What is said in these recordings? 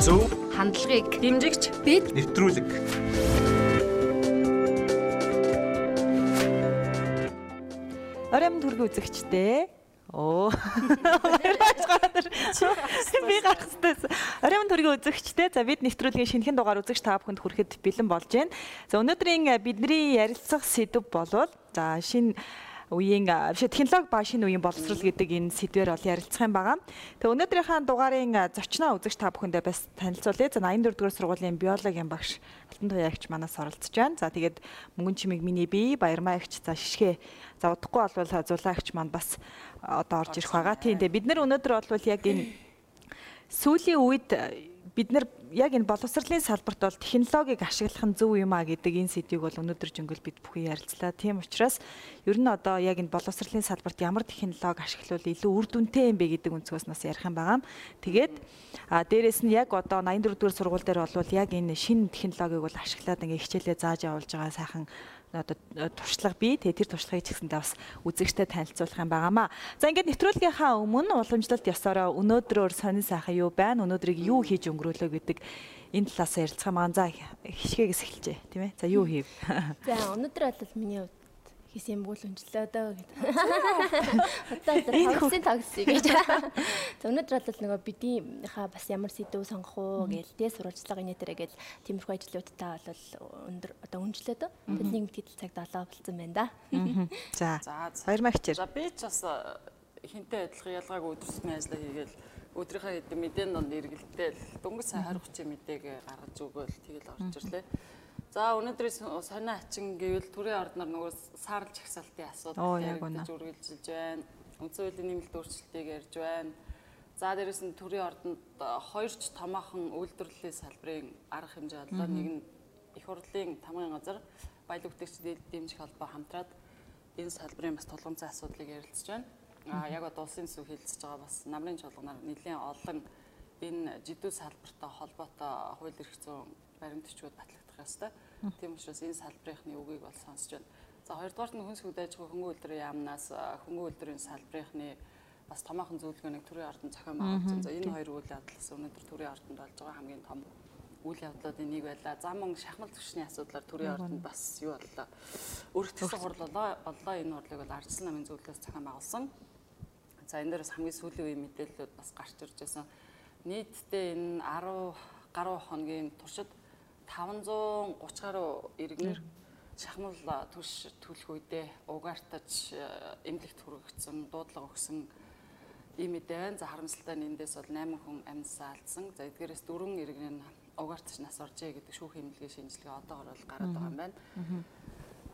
зөв хандлагыг дэмжигч бид нэвтрүүлэг Оройн төргөө үзэгчтэй. Оо. Би гарах хэрэгтэй. Оройн төргийн үзэгчтэй. За бид нэвтрүүлгийн шинэхэн дугаар үзэгч та бүхэнд хүрэхэд бэлэн болж байна. За өнөөдрийн бидний ярилцах сэдв болвол за шинэ үеийн биш технологи ба шинэ үеийн боловсрол гэдэг энэ сэдвээр бол ярилцах юм байгаа. Тэгээ өнөөдрийнхээ дугаарын зочноо үзэгч та бүхэндээ бас танилцуулъя. За 84 дугаар сургуулийн биологийн багш Алтан туяагч манаас оролцож байна. За тэгээд мөнгөн чимэг миний бие баярмаа агч за шишгэ. За удахгүй болвол зулаагч маань бас одоо орж ирэх байгаа. Тийм тэгээ бид нар өнөөдөр бол яг энэ сүүлийн үед бид нар яг энэ боловсролын салбарт бол технологиг ашиглах нь зөв юм а гэдэг энэ сэдвийг бол өнөөдөр жингөл бид бүхэн ярилцлаа. Тийм учраас ер нь одоо яг энэ боловсролын салбарт ямар технологи ашиглавал илүү үр дүнтэй юм бэ гэдэг өнцгөөс нас ярих юм байгаа. Тэгээд а дээрэс нь яг одоо 84 дугаар сургууль дээр бол яг энэ шинэ технологиг бол ашиглаад ингээ хичээлээ зааж явуулж байгаа сайхан одоо туршлага бий. Тэгээ тэр туршлагыг ч гэсэндээ бас үзэгчтэй танилцуулах юм байнамаа. За ингээд нэвтрүүлгийнхаа өмнө уламжлалт ёсороо өнөөдрөөр сонин сайхан юу байна? Өнөөдрийг юу хийж өнгөрөөлөө гэдэг энэ талаас ярилцах маань за хишгээгээс эхэлжээ тийм ээ. За юу хийв? За өнөөдөр бол миний хувьд хийсэн юм бол өнжлөө дөө гэдэг. Одоо тагсын тагсыг гэж. За өнөөдөр бол нөгөө бидийнхаа бас ямар сэдв сонгох уу гээл тэ сурвалжлага инээтерэ гээл тиймэрхүү ажлуудтай бол өндөр одоо өнжлөө дөө. Тэд нэг мэдгэдэл цагт олоо болцсон байна да. За. Баяр мэгчээр. За би ч бас хинтээ адилхан ялгаагүй өдөрсмийн ажиллаа хийгээл өдрийнхөө хэдэн мэдээний донд эргэлдээл дөнгөж 20 30 мэдээг гаргаж өгөөл тэгэл орж ирлээ. За өнөөдрийн сонио ачин гэвэл төрийн ордноор нөгөө саарл жагсаалтын асуудал яригдж үргэлжилж байна. Үндсэн хуулийн нэмэлт өөрчлөлтийг ярьж байна. За дээрэс нь төрийн ордонд хоёрч томоохон үйлдвэрлэлийн салбарын арга хэмжээ боллоо. Нэг нь их хурлын тамгын газар баялаг бүтээгч дэмжих холбоо хамтраад энэ салбарын бас тулгымцсан асуудлыг ярилцж байна. А яг одоо улсын төсөв хэлэлцэж байгаа бас намрын чуулганаар нэлээд олон энэ жидүү салбартай холбоотой хууль эрх зүйн баримтчгууд батлагдах ёстой. Тийм учраас энэ салбарынхны үгийг бол сонсож байна. За хоёрдугаарт нь хүнс хөдөөж байгаа хөнгөн үйлдвэрийн яамнаас хөнгөн үйлдвэрийн салбарынхны бас томоохон зөвлөгөөнийг төрийн ордон зохион байгуулсан. За энэ хоёр үйл явдлаас өнөөдөр төрийн ордонд болж байгаа хамгийн том үйл явдлуудын нэг байлаа. Зам мөн шахмал төвшний асуудлаар төрийн ордонд бас юу боллоо. Өргөтгсөн хурл. Боллоо энэ хурлыг бол Ардсан намын зөвлөлөөс зохион байгуулсан. За энэ дээрээс хамгийн сүүлийн үеийн мэдээллүүд бас гарч ирж байсан. Нийтдээ энэ 10 гаруй хоногийн туршид 530 гаруй иргэнэр шахмал түш төлөх үедээ угаартаж эмнэлэгт хүргэгдсэн, дуудлага өгсөн ийм мэдээ байна. За харамсалтай нь эндээс бол 8 хүн амьсаа алдсан. За эдгээрээс 4 иргэн нь угаартаж нас оржээ гэдэг шүүхийн эмнэлгийн шинжилгээ одоогор бол гараад байгаа юм байна.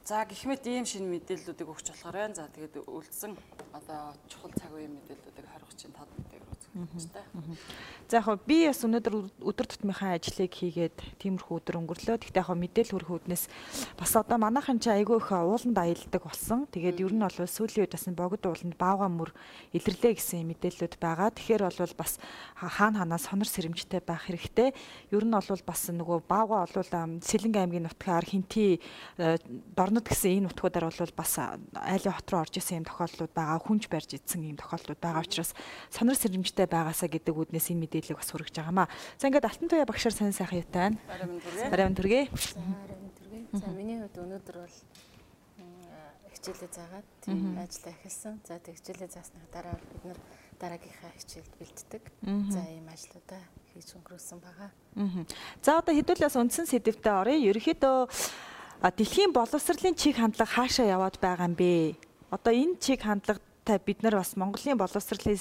За гихмэт ийм шинэ мэдээллүүдийг өгч болохоор байна. За тэгээд үлдсэн одоо чухал цаг үеийн мэдээллүүдийг 2030-ын тод мэдээгээр үзэх хэрэгтэй. За яг би бас өнөөдөр өдөр тутмынхаа ажлыг хийгээд тиймэрхүү өдөр өнгөрлөө. Гэхдээ яг мэдээлэл хүрэх үүднээс бас одоо манайхан ч айгүй их ууланд аялдаг болсон. Тэгээд ер нь бол сүүлийн үед бас богд ууланд баавга мөр илэрлээ гэсэн мэдээллүүд байгаа. Тэгэхээр бол бас хаана ханаа сонор сэрэмжтэй байх хэрэгтэй. Ер нь бол бас нөгөө баавга бол Сэлэнг аймгийн нутгаар хинти дорн орнод гэсэн энэ утгуудаар бол бас айлын хот руу орж исэн юм тохиолдлууд байгаа хүнж барьж идсэн юм тохиолдлууд байгаа учраас сонор сэрэмжтэй байгаасаа гэдэг үднээс энэ мэдээллийг бас хүргэж байгаамаа. За ингээд алтан туяа багшаар сайн сайхан юутай байна. Барайм төргий. Барайм төргий. За миний хувьд өнөөдөр бол хичээлээ заагаад тийм ажиллаа эхэлсэн. За тэг хичээлээ заасны дараа бид нар дараагийнхаа хичээлд бэлддэг. За ийм ажлуудаа хийж өнгөрүүлсэн байгаа. За одоо хэдүүлээс үндсэн сэдвтэ оръё. Ерөнхийдөө дэлхийн боловсролын чиг хандлага хаашаа яваад байгаа юм бэ? Одоо энэ чиг хандлага та бид нар бас Монголын боловсролын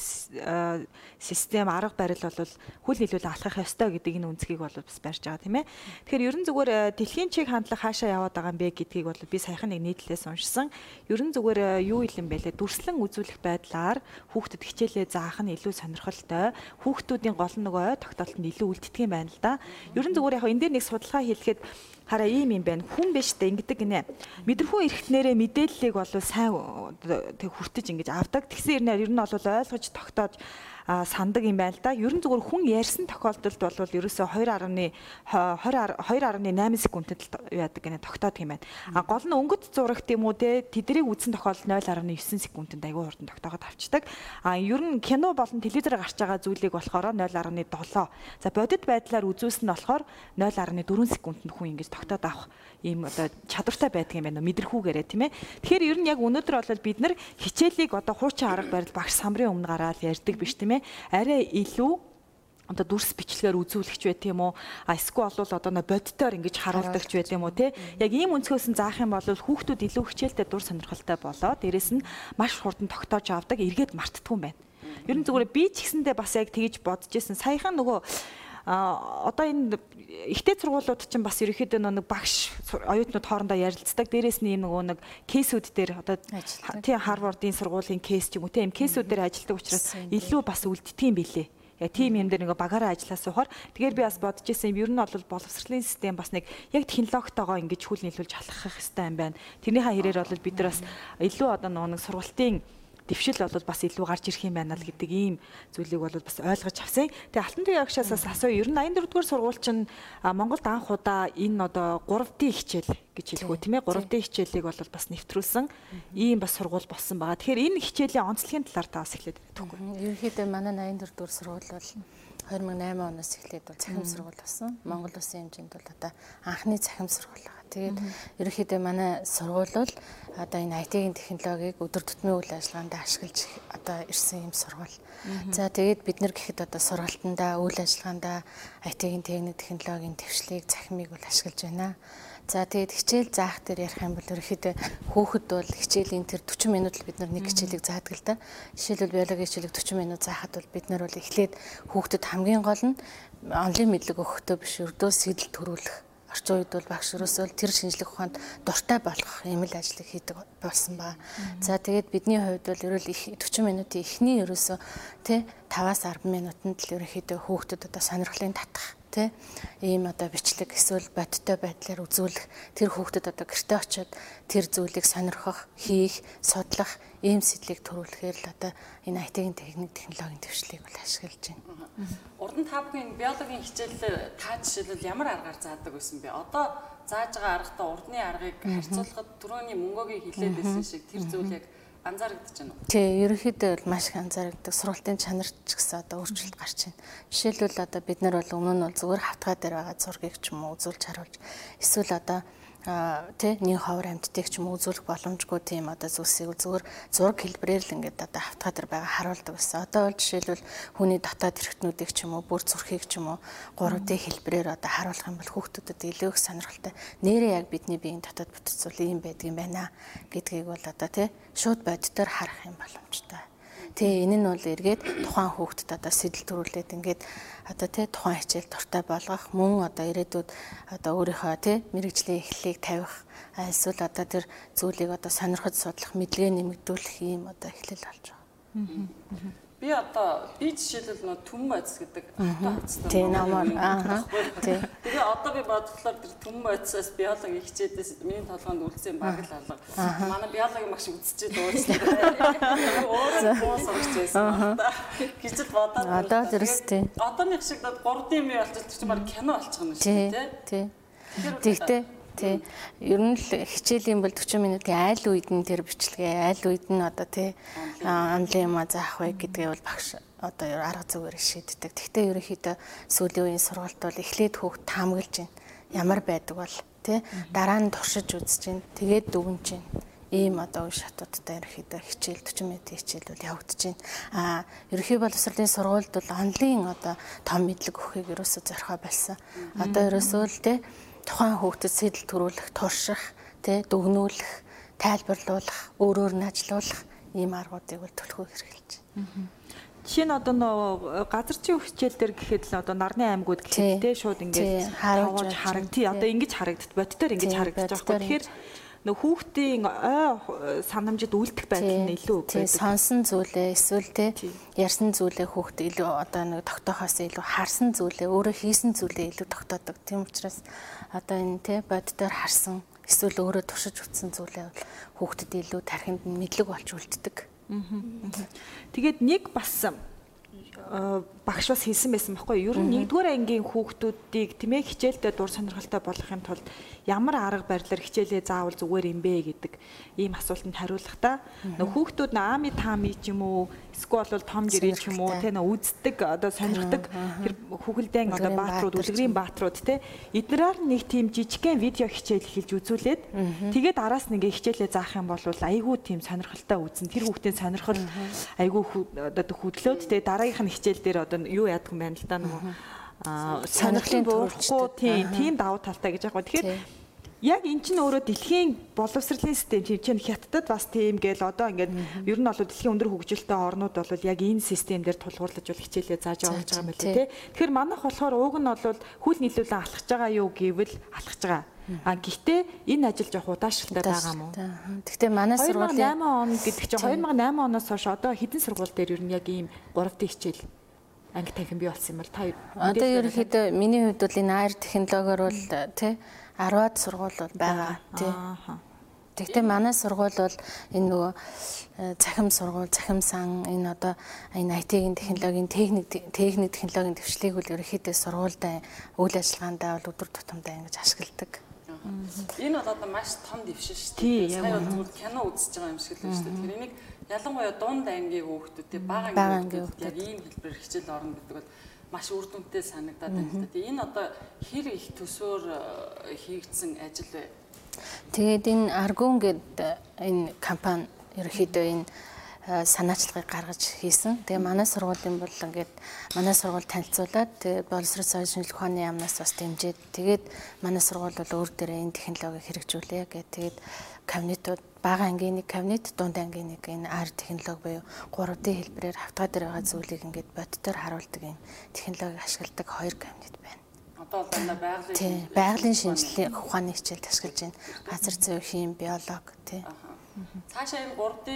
систем арга барил бол хүл нийлүүл алхах ёстой гэдэг энэ үнцгийг бол бас барьж байгаа тийм ээ. Тэгэхээр ерөн зүгээр дэлхийн чиг хандлага хаашаа яваад байгаа юм бэ гэдгийг бол би саяхан нэг нийтлэлээс уншсан. Ерөн зүгээр юу юм бэ лээ дүрслэн үзүүлэх байдлаар хүүхдэд хичээлээ заах нь илүү сонирхолтой. Хүүхдүүдийн гол нөгөө тогтоолтод илүү үлддэг юм байна л да. Ерөн зүгээр яг энэ дээр нэг судалгаа хийлгэхэд хараа ийм юм байна. Хүн биш дээ ингэдэг гинэ. Мэдрэхүүн эрхтнэрээ мэдээллийг бол сайн тэг хүртэж ингэж авдаг. Тэгсэн хэрнээ ер нь бол ойлгож тогтоож сандаг юм байна л да. Ер нь зүгээр хүн ярьсан тохиолдолд бол ерөөсөө 2.20 2.8 секундэд л яадаг гэнэ тогтоодог юм байна. А гол нь өнгөт зурагт юм уу те тэдрийг үзсэн тохиолдолд 0.9 секундэд аягүй хурдан тогтооход авчдаг. А ер нь кино болон телевизээр гарч байгаа зүйлийг болохоор 0.7. За бодит байдлаар үзүүлсэн нь болохоор 0.4 секундэд хүн ингэж тогтоод авах ийм одоо чадвартай байдаг юм байна мэдрэхүүгээрээ тийм ээ. Тэгэхээр ер нь яг өнөөдөр бол бид нар хичээлийг одоо хуучин арга барил багш самрын өмнө гараад ярьдаг биш тийм ээ. Арай илүү одоо дүрс бичлэгээр үзүүлэгч байт юм уу? Эсвэл бол одоо нэ бодитоор ингэж харуулдагч байт юм уу те яг ийм өнцгөөс нь заах юм бол хүүхдүүд илүү хичээлдээ дур сонирхолтой болоо дээрэс нь маш хурдан тогтоож авдаг эргээд мартдаггүй юм байна. Ер нь зүгээр би ч гэсэндээ бас яг тэгэж бодож исэн. Саяхан нөгөө одоо энэ ихтэй сургуулиуд чинь бас ерөөхдөө нэг багш оюутнууд хоорондоо ярилцдаг. Дээрээс нь ийм нөгөө нэг кейсүүд дээр одоо тийм Харвардын сургуулийн кейс ч юм уу тийм кейсүүд дээр ажилладаг учраас илүү бас үлддэг юм билээ яг тийм юм дээр нэг багаараа ажиллаа суухаар тэгэхээр би бас бодож ирсэн юм ер нь бол боловсролын систем бас нэг яг технологитойгоо ингэж хүл нийлүүлж халахах хэрэгтэй юм байна. Тэрнийхээ хэрээр бол бид нар бас илүү одоо нэг сургалтын дэвшил бол бас илүү гарч ирэх юм байна л гэдэг ийм зүйлийг бол бас ойлгож авсан. Тэгээ Алтан туяа агшаас асуу ер нь 84 дугаар сургууль чинь Монголд анх удаа энэ одоо 3D хичээл гэж хэлгүү тийм ээ 3D хичээлийг бол бас нэвтрүүлсэн ийм бас сургууль болсон байгаа. Тэгэхээр энэ хичээлийн онцлогийн талаар та бас эхлээд түүхгүй. Ерөнхийдөө манай 84 дугаар сургууль бол 2008 оноос эхлээд бол цахим сургууль болсон. Монгол Улсын хэмжээнд бол одоо анхны цахим сургууль байгаа. Тэгээд ерөнхийдөө манай сургууль бол одоо энэ IT-ийн технологиг өдөр тутмын үйл ажиллагаанд ашиглаж одоо ирсэн юм сургууль. За тэгээд бид нар гэхэд одоо сургалтандаа үйл ажиллагаандаа IT-ийн техник технологийн төвшлийг цахимыг бол ашиглаж байна. За тэгээд хичээл заах дээр ярих юм бол ерөөхдөө хүүхэд бол хичээлийн тэр 40 минут л бид нар нэг хичээлийг заадаг л да. Жишээлбэл биологийн хичээлийг 40 минут заахад бол бид нар бол эхлээд хүүхдэд хамгийн гол нь онлын мэдлэг өгөхдөө биш өрдөө сэтэл төрүүлэх орчин үед бол багш өрөөсөө тэр шинжлэх ухаанд дуртай болох юм л ажлыг хийдэг болсон ба. За тэгээд бидний хувьд бол ерөөл 40 минутын эхний ерөөсөө тэ 5-аас 10 минутанд л ерөөхдөө хүүхдэд одоо сонирхлын татах тий ийм одоо бичлэг эсвэл бодиттой байдлаар үзүүлэх тэр хүүхдэд одоо гэрте очиод тэр зүйлийг сонирхох, хийх, судлах ийм сэтлийг төрүүлэхээр л одоо энэ IT-ийн техник технологийн төвшлийг бол ашиглаж байна. Урд нь та бүхэн биологийн хичээлээр та жишээлбэл ямар аргаар заадаг байсан бэ? Одоо зааж байгаа аргатай урдны аргыг харьцуулахад түрүүний мөнгөгийн хилээд байсан шиг тэр зүйл яг анзаарэгдэж байна уу? Тий, ерөнхийдөө бол маш их анзаарэгдэг. Сургалтын чанар ч гэсэн одоо өөрчлөлт гарч байна. Жишээлбэл одоо бид нар бол өмнө нь бол зүгээр хавтгаа дээр байгаа зургийг ч юм уу үзүүлж харуулж эсвэл одоо тий нэг ховор амьдтыг ч юм үзүүлэх боломжгүй тийм одоо зүйлсийг зүгээр зураг хэлбэрээр л ингээд одоо хавтгаа дээр байгаа харуулдаг гэсэн. Одоо бол жишээлбэл хүний дотоод хэрэгтнүүдийг ч юм уу бүр зүрхийг ч юм уу 3D хэлбэрээр одоо харуулах юм бол хүүхдүүдэд илүү их сонирхолтой. Нэрээ яг бидний биеийн дотоод бүтцүүл ийм байдаг юм байна гэдгийг бол одоо тий шууд бодитоор харах юм боломжтой. Тэ энэ нь бол эргээд тухайн хүүхдэд одоо сэтэл төрүүлээд ингээд одоо тий тухайн хичээл дуртай болгох мөн одоо ирээдүйд одоо өөрийнхөө тий мэрэгжлийн эхлэлийг тавих эсвэл одоо тэр зүйлийг одоо сонирхож судлах мэдлэгээ нэмэгдүүлэх юм одоо эхлэл болж байгаа. Би одоо би жишээлбэл нөө түн бодис гэдэг авто хацтай. Тийм намаар аа. Тийм. Тэгээ одоо би бодлоор тэр түн бодисоос биологи хичээдээс миний толгойд үлдсэн баг л алга. Манай биологи маш үзчихээ дууссан. Өөрөө боос орж байсан. Гэж л бодоод. Одоо зэрэг тийм. Одооных шиг 3D юм болчих чинь баг кино болчих юм шиг тийм. Тийм. Тэгтээ тий. Ер нь л хичээлийн бол 40 минутын айл үед нь тэр бичлэгээ айл үед нь одоо тий амлын юм заах вэ гэдгээ бол багш одоо арга зүгээр шийддэг. Гэхдээ ерөнхийдөө сүүлийн үеийн сургалт бол эхлээд хүүхд таамаглаж байна. Ямар байдаг бол тий дараа нь туршиж үзэж байна. Тэгээд дүгнэж байна ийм одоо үе шатуудтай ерөөхдөө хичээл 40 минутын хичээл бол явагдаж байна. Аа ерөнхий боловсролын сургуульд бол онлын одоо том мэдлэг өгөхийг ерөөсөө зорхоо болсон. Одоо ерөөсөө л те тухайн хүүхдэд сэтэл төрүүлэх, турших, тэ дүгнүүлэх, тайлбарлуулах, өөрөөр нь ажилуулах ийм аргуудыг бол төлхөө хэрэгжилж байна. Жишээ нь одоо нөө газар зүйн хичээл дээр гэхэд л одоо нарны аймагуд гэхэд те шууд ингээд харуулж харагд. Одоо ингэж харагдт бодтоор ингэж харагдаж байгаа. Тэгэхээр нөх хүүхдийн ой санамжид үлдэх байдал нь илүү байдаг. Сонсон зүйлээ эсвэл те ярьсан зүйлээ хүүхд илүү одоо нэг тогтоохоос илүү харсан зүйлээ өөрөө хийсэн зүйлээ илүү тогтоодог. Тийм учраас одоо энэ те боддоор харсан эсвэл өөрөө туршиж утсан зүйлээ хүүхдэд илүү тархинд мэдлэг болж үлддэг. Тэгээд нэг бас багш бас хэлсэн байсан байхгүй. Юу? Ер нь нэгдүгээр ангийн хүүхдүүдийг тийм ээ хичээлдээ дур сонирхолтой болгохын тулд ямар арга барилаар хичээлээ заавал зүгээр юм бэ гэдэг ийм асуултанд хариулахдаа нөх хүүхдүүд наами таами ч юм уу эсвэл бол том гэрээ ч юм уу тийм ээ үздэг одоо сонирхдаг тэр хүүхэлдэйн одоо баатрууд үлгэрийн баатрууд тийм эднэрээр нэг тийм жижигхэн видео хичээл хэлж үзүүлээд тэгээд араас нэг хичээлээ заах юм бол айгүй тийм сонирхолтой үзэн. Тэр хүүхдийн сонирхол айгүй одоо хөдлөөд тэгээд дараагийнх нь хичээл дээр одоо юу яадаг юм байна л да нөгөө сонирхлын буурахгүй тийм тийм давуу талтай гэж яг ба тэгэхээр яг эн чинь өөрөө дэлхийн боловсролын систем чинь хятадд бас тийм гээл одоо ингээд ер нь бол дэлхийн өндөр хөгжилтэй орнууд бол яг энэ системээр тулгуурлаж бол хичээлээ зааж явуулж байгаа юм байна тий. Тэгэхээр манайх болохоор уг нь бол хүл нийлүүлэн алхаж байгаа юу гэвэл алхаж байгаа. А гэхдээ энэ ажил жоох удаашралтай байгаа мó. Гэхдээ манай сургуулийн 2008 он гэдэг чинь 2008 оноос хойш одоо хэдэн сургууль дээр ер нь яг ийм 3 д хичээл анги танхим бий болсон юм бол та одоо ерөнхийдөө миний хувьд бол энэ AR технологиор бол тий 10-аад сургууль бол байгаа тий. Тэгвэл манай сургууль бол энэ нөгөө э, цахим сургууль, цахим сан энэ одоо энэ IT-ийн технологийн техник техник технологийн төвшлийг бол ерөнхийдөө сургуультай үйл ажиллагаандаа бол өдөр тутамдаа ингэж ашигладаг. Энэ бол одоо маш том дэвшил шүү дээ. Сая бол зүгээр кино үзэж байгаа юм шиг л байна шүү дээ. Тэр энийг ялангуяа дунд ангийн хүүхдүүд, бага ангийн хүүхдүүд яг ийм хэлбэрээр хичээл орно гэдэг бол маш үр дүнтэй санагдаад байна да. Энэ одоо хэр их төсөөр э, хийгдсэн ажил вэ? Тэгээд энэ Argon гэдэг энэ компани ерөөхдөө энэ санаачлагыг гаргаж хийсэн. Тэгээ манай сургуулийн бол ингээд манай сургууль танилцуулаад тэгээ боловсрол соёл шинжилгээ ухааны яамнаас бас дэмжиж тэгээд манай сургууль бол өөр дээрээ энэ технологиг хэрэгжүүлээ гэх тэгээд кабинетууд бага ангийн нэг кабинет дунд ангийн нэг энэ R технологи буюу 3D хэлбэрээр хавтгаа дээр байгаа зүйлийг ингээд бодтоор харуулдаг юм технологиг ашигладаг хоёр кабинет байна. Одоо бол дандаа байгалийн тий байгалийн шинжилгээ ухааны хичээлд ашиглаж байна. Газар зүй хим биолог тий. Цаашаа энэ 3D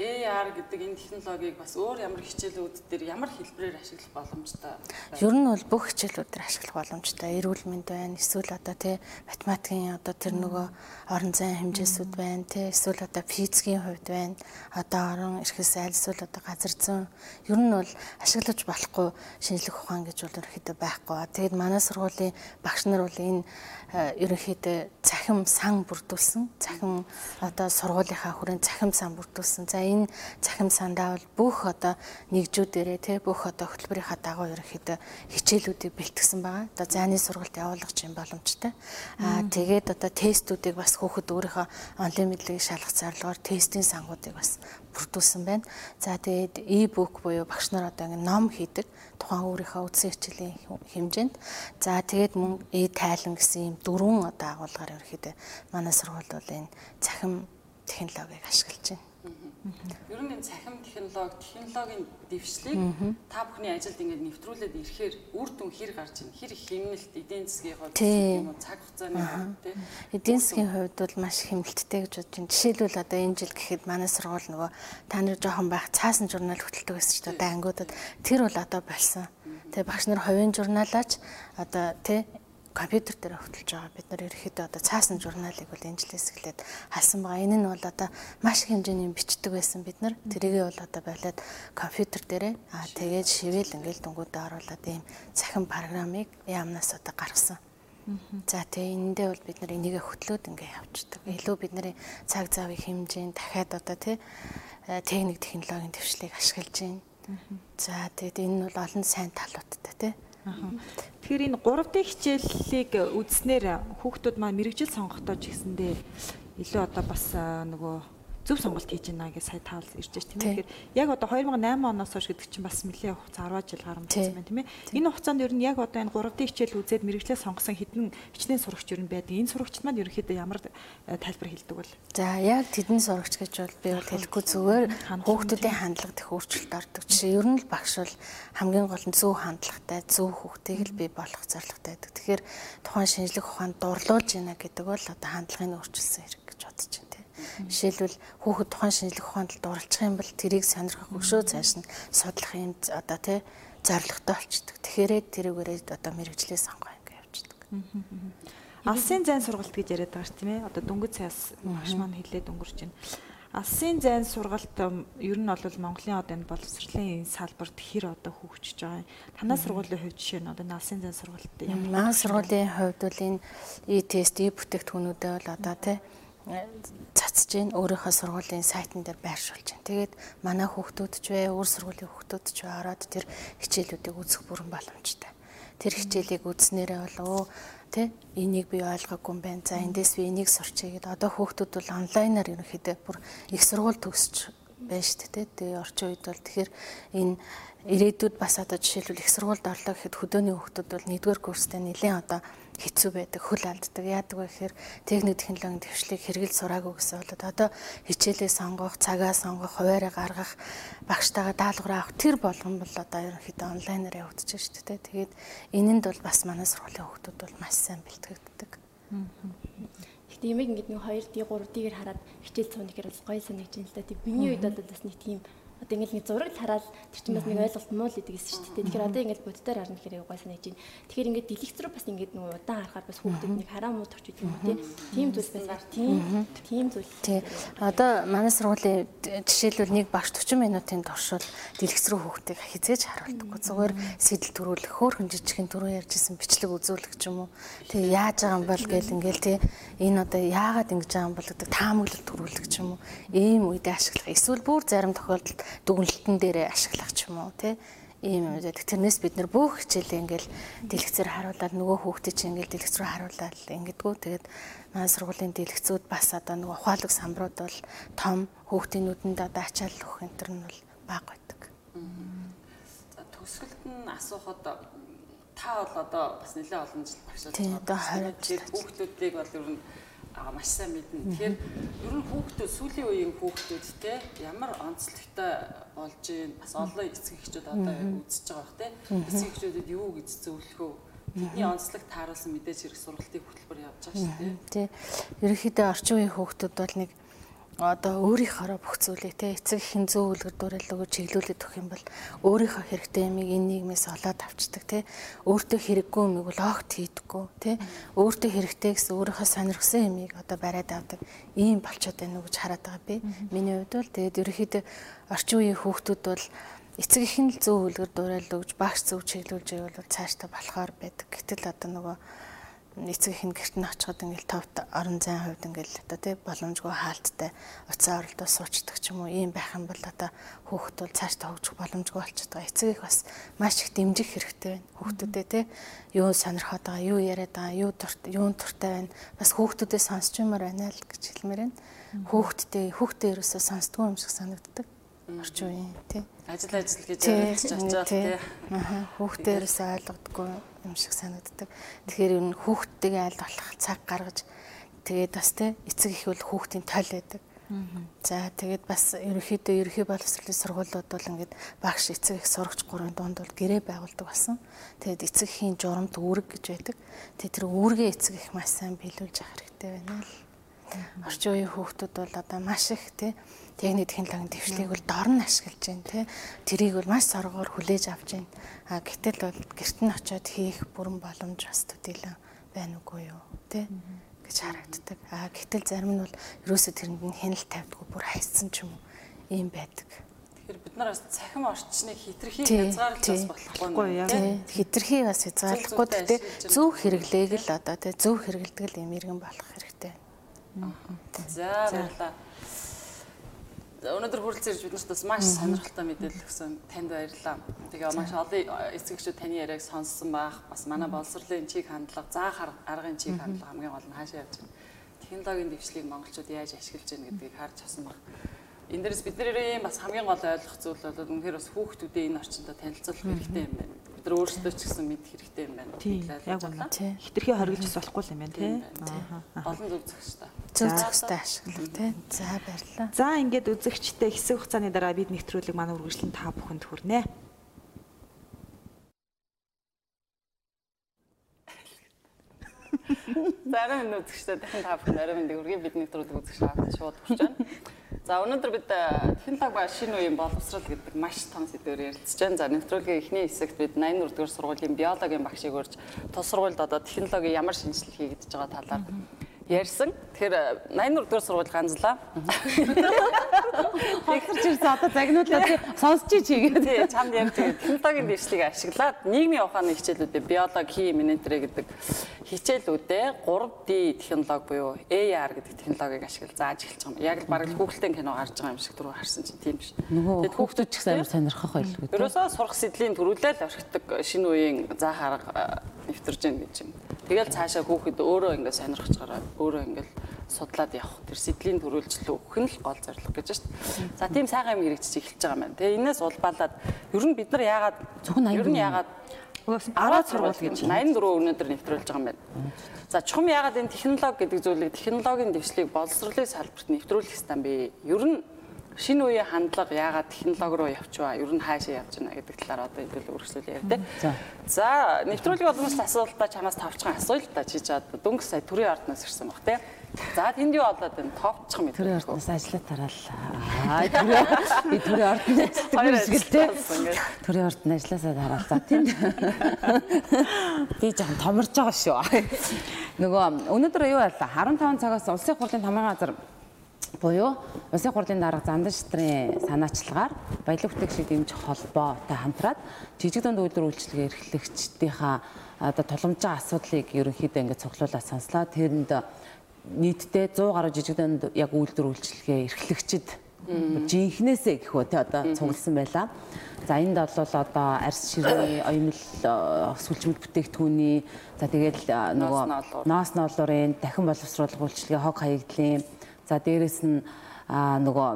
AR гэдэг энэ технологиг бас өөр ямар хичээлүүд дээр ямар хэлбэрээр ашиглах боломжтой? Ер нь бол бүх хичээлүүдээр ашиглах боломжтой. Эрүүл мэнд байна. Эсвэл одоо тий математикийн одоо тэр нөгөө орон зайн хэмжээсүүд байна. Тий эсвэл одоо физикийн хувьд байна. Одоо орон эрхэс айл эсвэл одоо газар зүйн ер нь бол ашиглаж болохгүй шинжлэх ухаан гэж бол ерөөхдөө байхгүй. Тэгээд манай сургуулийн багш нар бол энэ э, ерөнхийдөө цахим сан бүрдүүлсэн. Цахим одоо сургуулийнхаа хүрээнд цахим сан бүрдүүлсэн. За энэ цахим сандаа бол бүх одоо нэгжүүдэрээ те бүх одоо хөтөлбөрийнхаа дагуу ерөнхийдөө хичээлүүдийг бэлтгэсэн байгаа. Одоо зайны сургалт явуулах юм боломжтой. Аа тэгээд одоо тестүүдийг бас хүүхэд өөрийнхөө онлайн мэдлэгийг шалгах зорилгоор тестийн сангуудыг бас бүрдүүлсэн байна. За тэгээд e-book буюу багш нар одоо ингэ ном хийдэг тухайн өөрийнхөө үдсэн хичээлийн хэмжээнд. За тэгээд мөн e-тайлан гэсэн ийм дөрвөн одоо агуулгаар ерөөхдөө манай сургууль бол энэ цахим технологиг ашиглаж байна. Ер нь энэ цахим технологи, технологийн дэвшлиг та бүхний ажилд ингээд нэвтрүүлээд ирэхээр үр дүн хэр гарч ийн, хэр их хэмнэлт эдийн засгийн хувьд юм уу, цаг хугацааны хувьд тийм. Эдийн засгийн хувьд бол маш хэмнэлттэй гэж бодож байна. Жишээлбэл одоо энэ жил гэхэд манай сургууль нөгөө та нар жоохон байх цаасан журнал хөтэлдэг байсан ч одоо ангиудад тэр бол одоо болсон. Тэгээ багш нар хувийн журналаач одоо тий компьютер дээр хөтлөж байгаа. Бид нар ерөөхдөө одоо цаасан журналыг бол энэ жилээс эхлээд халсан байгаа. Энэ нь бол одоо маш их хэмжээний бичдэг байсан бид нар. Тэрийгээ бол одоо болоод компьютер дээрээ аа тэгээд шивэл ингээл дүнгуудаа оруулаад ийм цахим программыг яамнаас одоо гаргасан. За тэгээ энэндээ бол бид нар энийгээ хөтлөөд ингээ явчихдаг. Илүү бидний цаг завын хэмжээнд дахиад одоо тий э, техник технологийн төвшлийг ашиглаж байна. За тэгээд энэ нь бол олон сайн талуудтай тий Тэгэхээр энэ 3D хичээллийг үзснээр хүүхдүүд маань мэрэгжил сонгохдоо ч гэсэндээ илүү одоо бас нөгөө зөв сонголт хийж байна гэж сая таавал ирж байна тийм ээ. Тэгэхээр яг одоо 2008 оноос хойш гэдэг чинь бас нэлээд хугацаа 10 жил гарсан байна тийм ээ. Энэ хугацаанд ер нь яг одоо энэ 3D хичээл үзээд мэрэгчлээ сонгосон хэдэн хичнээн сурагч ер нь байдаг. Энэ сурагчид маань ерөөхдөө ямар э, тайлбар хэлдэг бол? За яг тэдэн сурагч гэж бол би бол хэлэхгүй зүгээр хүүхдүүдийн хандлага дэх өөрчлөлт ордог. Жишээ ер нь л багш бол хамгийн гол нь зөв хандлагатай, зөв хүүхдийг л бий болох зорилготой байдаг. Тэгэхээр тухайн шинжлэх ухаанд дурлуулж байна гэдэг бол одоо хандлагын өөрчлөсөн хэрэг гэж бодож байна. Жишээлбэл хүүхэд тухайн шинжлэх ухаанд дурлах юм бол тэрийг сонирхох өшөө цааш нь судлах юм одоо тий зорилготой болчдөг. Тэгэхээр тэрүүгээрээ одоо мэрэгжлээ сонгоо ингэ явждаг. Алсын зайн сургалт гэж яриад байгаа ш тийм ээ. Одоо дөнгөж цаас багш маань хэлээд өнгөрч байна. Алсын зайн сургалт ер нь бол Монголын одоо энэ боловсролын салбарт хэр одоо хөгжиж байгаа юм. Танай сургуулийн хувьд жишээ нь одоо алсын зайн сургалт ямар Манай сургуулийн хувьд бол энэ e-тест, e-бүтээгдэхүүнүүдээ бол одоо тий цацж гин өөрийнхөө сургуулийн сайтн дээр байршуулж байна. Тэгээд манай хүүхдүүд ч вэ, өөр сургуулийн хүүхдүүд ч вэ ороод тэр хичээлүүдийг үзэх бүрэн боломжтой. Тэр хичээлийг үзснээрээ болов тий энийг би ойлгоогүй юм байна. За эндээс би энийг сурчээ гэдэг. Одоо хүүхдүүд бол онлайнаар ерөнхийдөө бүр их сургууль төгсч байна шүү дээ. Тэгээ орчин үед бол тэгэхээр энэ ирээдүйд бас одоо жишээлбэл их сургуульд орлоо гэхэд хөдөөний хүүхдүүд бол нэгдүгээр курстэй нэлээд одоо хэцүү байдаг, хөл алддаг. Яадаг вэ гэхээр техник технологийн төвшлийг хэрэгэл сураагүй гэсэн болоод одоо хичээлээ сонгох, цагаа сонгох, хуваараа гаргах, багштайгаа даалгавар авах тэр болгон бол одоо ерөнхийдөө онлайнаар явагдаж шүү дээ. Тэгээд энэнд бол бас манай сургуулийн хүүхдүүд бол маш сайн бэлтгэгддэг. Гэтэ ямиг ингэдэг нэг 2D 3D-гээр хараад хичээл цууны гэхээр бас гоё санагдаж байна л да. Тэг миний үед одоо бас нэг тийм одоо ингээл нэг зураг хараад тэр чинь бас нэг ойлголт муу л идэг гэсэн шүү дээ. Тэгэхээр одоо ингээл боддоор харна гэхээр гой санаж байна. Тэгэхээр ингээд дэлгэцрүү бас ингээд нэг удаан харахаар бас хүүхдэд нэг хараа муу торч идэг юм тий. Тийм зүйл бас тийм тийм зүйл. Тий. Одоо манай сургуулийн жишээлбэл нэг багш 40 минутын туршил дэлгэцрүү хүүхдийг хизээж харуулдаггүй. Зүгээр сэтэл төрүүлэх, хөөхөн жижигхэн түрүү ярьжсэн бичлэг үзүүлэх ч юм уу. Тий яаж байгаа юм бол гэл ингээл тий энэ одоо яагаад ингэж байгаа юм бол гэдэг таамаглал төрүүлэх ч юм уу. Ийм үедээ ашиглах. Эсвэл бүр зарим тохиолдолд дүгнэлтэн дээрээ ашиглах ч юм уу тий ийм юм байдаг. Тэрнээс бид нэр бүх хичээлээ ингээл дэлгэцээр харуулаад нөгөө хүүхдээ чинь ингээл дэлгэц рүү харуулаад ингэдэггүй. Тэгээд манай сургуулийн дэлгэцүүд бас одоо нөгөө ухаалаг самбрууд бол том хүүхдийн нүдэнд одоо ачаал өгөх энэ төр нь бол бага байдаг. За төгсгөлд нь асуухад та бол одоо бас нэлээд олон жил байгаа. Тийм одоо 20 жил хүүхдүүдийг бол ер нь маш сайн мэднэ. Тэгэхээр ер нь хүүхдүүд сүүлийн үеийн хүүхдүүд те ямар онцлогтой болж ийн бас олон эцэг эхчүүд одоо үзэж байгаа бах те. Эцэг эхчүүдэд юу гэж зөвлөх вэ? Тэдний онцлог тааруулсан мэдээж хэрэг сургалтын хөтөлбөр явж байгаа шүү дээ. Тий. Ерөнхийдөө орчин үеийн хүүхдүүд бол нэг одоо өөрийнхөө бүх зүйлийг те эцэг ихэн зөв үлгэр дуурал өгөө чиглүүлээд өгөх юм бол өөрийнхөө хэрэгтэй юмыг энэ нийгмээс олоод авчдаг те. Өөртөө хэрэггүй юмыг бол огт хийдэггүй те. Өөртөө хэрэгтэй гэсэн өөрийнхөө сонирхсан юмыг одоо бариад авдаг ийм болчиход байна уу гэж хараад байгаа би. Миний хувьд бол тэгээд ерөөхдөө орчин үеийн хүүхдүүд бол эцэг ихэн л зөв үлгэр дуурал өгж багш зөв чиглүүлж байвал цаашдаа болохоор байдаг. Гэтэл одоо нөгөө эцэг их нь гэрт нь очиход ингээл товт орон зайн хувьд ингээл одоо тий боломжгүй хаалттай уцаа оролдоо суучдаг ч юм уу ийм байх юм бол одоо хүүхэд бол цаашдаа хөгжих боломжгүй болчиход байгаа. Эцэг их бас маш их дэмжих хэрэгтэй байна. Хүүхдүүдэд тий юу сонирхоод байгаа, юу яриад байгаа, юу дурт, юун туртай байна. Бас хүүхдүүдэд сонсч юмар байна л гэж хэлмээр байна. Хүүхдтэй хүүхдээ ерөөсөө сонсдгүй юм шиг санагддаг. Орчин үеийн тий ажил ажил гэж ярьж очиад тий. Аа хүүхдээрээс ойлгодгүй юм шиг санагддаг. Тэгэхээр ер нь хүүхдтэйгээ аль болох цаг гаргаж тэгээд бас тий эцэг их бол хүүхдийн тойл байдаг. За тэгээд бас ерөнхийдөө ерөнхий боловсролын сургуулиуд бол ингээд багш эцэг их сурагч гурван дунд бол гэрээ байгуулдаг болсон. Тэгээд эцэг ихийн журамт үүрэг гэж байдаг. Тэгээд тэр үүргээ эцэг их маш сайн биелүүлж явах хэрэгтэй байна л. Орчин үеийн хүүхдүүд бол одоо маш их тий техник технологийн дэвшлийг бол дор нь ашиглаж байна тий. Тэрийг бол маш соргоор хүлээж авч байна. А гэтэл бол гэрт нь очиод хийх бүрэн боломж бас төдийлөн байна уугүй юу тий гэж харагддаг. А гэтэл зарим нь бол ерөөсө тэрэнд нь хяналт тавьдгүй бүр хайцсан ч юм уу ийм байдаг. Тэгэхээр бид нар бас цахим орчныг хитрхи хязгаарлаж болохгүй юу? Хитрхи бас хязгаарлахгүй гэхдээ зөв хэрэглээг л одоо тий зөв хэрэгэлдэг л юм иргэн болох хэрэгтэй. За баярлалаа. Өнөөдөр хүрэлцэн ирж бид нарт бас маш сонирхолтой мэдээлэл өгсөн танд баярлалаа. Тэгээ маш олон эцэгчүүд таны яриаг сонссон байх. Бас манай боловсролын чиг хандлага, заах аргын чиг хандлага хамгийн гол нь хаашаа явж байна. Технологийн дэвшлийг монголчууд яаж ашиглаж байна гэдгийг харж авсан баг. Энд дээрс бидний бас хамгийн гол ойлгох зүйл бол үнэхээр бас хүүхдүүдээ энэ орчиндөө танилцуулах хэрэгтэй юм байна бид нар өөрсдөө ч гэсэн мэд хэрэгтэй юм байна. Яг үнэ. Хитрхи хоригдж бас болохгүй юм байна тий. Олон зөв зохистой. Зөв зохистой ашиглах тий. За баярлалаа. За ингээд үзэгчтэй хэсэг хугацааны дараа бид нэвтрүүлэг манай үргэлжлэн та бүхэнд хүрнэ. Зарим минут үзэгчтэй дахин та бүхэнд арай мэндийг үргэлж бид нэвтрүүлэг үзэх шаардлага шууд хүрч байна. За өнөөдөр бид э, технологи ба шинэ үеийн боловсрал гэдэг маш том сэдвээр ярилцж байна. За нэвтрүүлгийн эхний хэсэгт бид 84 дугаар сургуулийн биологийн багшийг урьж тус сургуульд одоо технологи ямар шинжилэл хийгдэж байгаа талаар ярьсан. Тэгэхээр 84 дугаар сургууль ганцлаа. Тэгэрч ирсэн одоо загнуулаад сонсч чигээ. Тий, чамд ярьж байгаа технологийн дэвшлиг ашиглаад нийгмийн ухааны хичээлүүдээ биологи, хими, энэтэрэ гэдэг хичээлүүдээ 3D технологи буюу AR гэдэг технологиг ашиглаж зааж эхэлж байгаа юм. Яг л бараг Google-тэй кино гарч байгаа юм шиг түрүү харсан чинь тийм биш. Тэгэд хүүхдүүд ч гэсэн амар сонирхох байлгүй. Ерөөсөө сурах сэдлийн төрүүлэл орхидог шинэ үеийн заа харга нэвтэрж гэн гэж юм. Тэгэл цаашаа хүүхэд өөрөө ингээд сонирхож гараад өөрөө ингээд судлаад явах тэр сэдлийн төрүүлжлөө өгөх нь л гол зорилго гэж шүү дээ. За тийм сайхан юм хэрэгжиж эхэлж байгаа юм байна. Тэгээ энэс улбаалаад ер нь бид нар яагаад Зөвхөн ер нь яагаад 10 сургууль гэж 84 өнөөдөр нэвтрүүлж байгаа юм байна. За чухам яагаад энэ технологи гэдэг зүйлийг технологийн дэвшлиг боловсролын салбарт нэвтрүүлэх хэрэгтэй юм бэ? Ер нь шинэ үеийн хандлага яагаад технологи руу явчихваа? Ер нь хаашаа явж байна гэдэг талаар одоо хэдүүл үргэлжлүүл яа тээ. За нэвтрүүлгийн боломжтой асуултаа чамаас тавчхан асууя л та чи чад дөнгөс сая төрийн ордноос ирсэн баг тээ. За тэнд юу болоод байна? Товчхон мэт. Төрийн ордноос ажиллаа тараал. Аа төрийн би төрийн шиг л тий. Төрийн ордонд ажилласаа тараал. За тэнд би жоохон томорж байгаа шүү. Нөгөө өнөөдөр юу байлаа? 15 цагаас улсын хурлын тамгын газар буюу улсын хурлын дарга зандан шатрын санаачлагаар баялаг бүтээгчид дэмжих холбоотой хамтраад жижиг дунд үйлдвэр үйлчлэгээ эрхлэгчдийнхаа одоо тулгамжийн асуудлыг ерөнхийдөө ингээд цуглуулаад сонслоо. Тэрэнд нийтдээ 100 гаруй жижигдэн яг үйлдвэр үйлчлэгээ эрхлэгчид жинхнээсээ гэхөө те одоо цугласан байлаа. За энд бол одоо арьс ширээ, оюмл сүлжмэл бүтээгдэхүүний за тэгэл нөгөө ноос ноолуурын дахин боловсруулах үйлчлэгээ хог хаягдлын за дээрэс нь нөгөө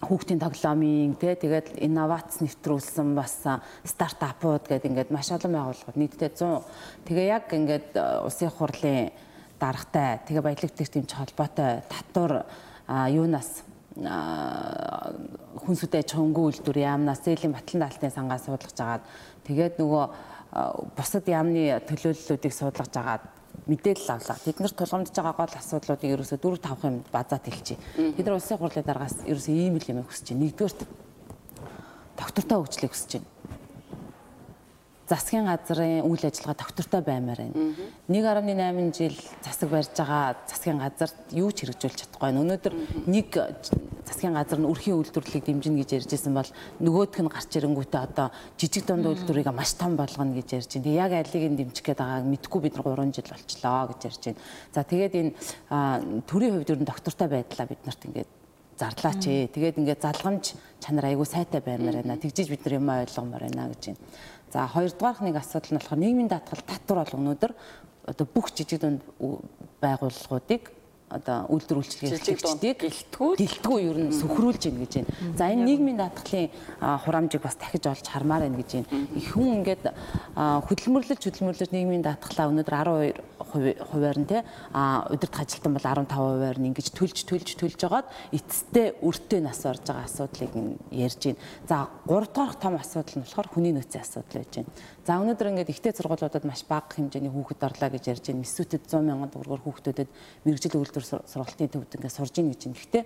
хүүхдийн тоглоомын тий тэгээд инновац нэвтрүүлсэн бас стартапууд гэдэг ингээд маш олон байгууллагууд нийтдээ 100 тэгээ яг ингээд улсын хурлын даргатай тэгээ баялаг тэмч холбоотой татвар юунаас хүнсүдэ чонгоо үйлдвэр яамнаас зээлийн батлан даалтын сангаас суулгаж агаад тэгээд нөгөө бусад яамны төлөөллүүдийг суулгаж агаад мэдээлэл авлаа. Бид нарт тулгамдж байгаа гол асуудлуудыг ерөөсөө 4 5 юм базаад хэлчихье. Бид нар улсын хурлын дараагаас ерөөсөө ийм л юм хүсэж байна. Нэгдүгээрт доктортой хөгжлийг хүсэж байна засгийн газрын үйл ажиллагаа доктортой баймаар байна. 1.8 жил засаг барьж байгаа засгийн газарт юу ч хэрэгжүүлж чадахгүй байна. Өнөөдөр нэг засгийн газар нь өрхийн үйлдвэрлэлийг дэмжинэ гэж ярьж исэн бол нөгөөх нь гарч ирэнгүүтээ одоо жижиг дунд үйлдвэрийг маш том болгоно гэж ярьж байна. Тэгээ яг алиг нь дэмжих гээд байгааг мэдгүй бид 3 жил болчлоо гэж ярьж байна. За тэгээд энэ төрийн хувьд ер нь доктортой байдлаа бид нарт ингээд зарлаач ээ. Тэгээд ингээд залгамж чанар айгүй сайтай баймаар байна. Тэгжиж бид нар юм ойлгомоор байна гэж байна. За хоёрдугаарх нэг асуудал нь болохоор нийгмийн даатгал татвар бол өнөөдөр. Одоо бүх жижиг дунд байгууллагуудыг одоо үйлдвэр үйлчлэгээ хэрэгжүүлдэг гэлтгүү гэлтгүү ер нь сөхрүүлж гин гэж байна. За энэ нийгмийн даатгалын хураамжийг бас дахиж олж хармаар байна гэж байна. Их хүн ингээд хөдөлмөрлөж хөдөлмөрлөж нийгмийн даатгалаа өнөөдөр 12 хувиар нь те а удирдах ажилтан бол 15 хувиар нь ингэж төлж төлж төлж жагаад эцэстээ өртөө нас орж байгаа асуудлыг ярьж байна. За 3 дахь том асуудал нь болохоор хүний нөөцийн асуудал байж байна. За өнөөдөр ингээд ихтэй сургуулиудад маш бага хэмжээний хүүхэд орлоо гэж ярьж байна. Месүүтэд 100 мянган төгрөгөөр хүүхдүүдэд мэрэгжил үйлдвэр сургалтын төвд ингээд сурж ийн гэж байна. Гэхдээ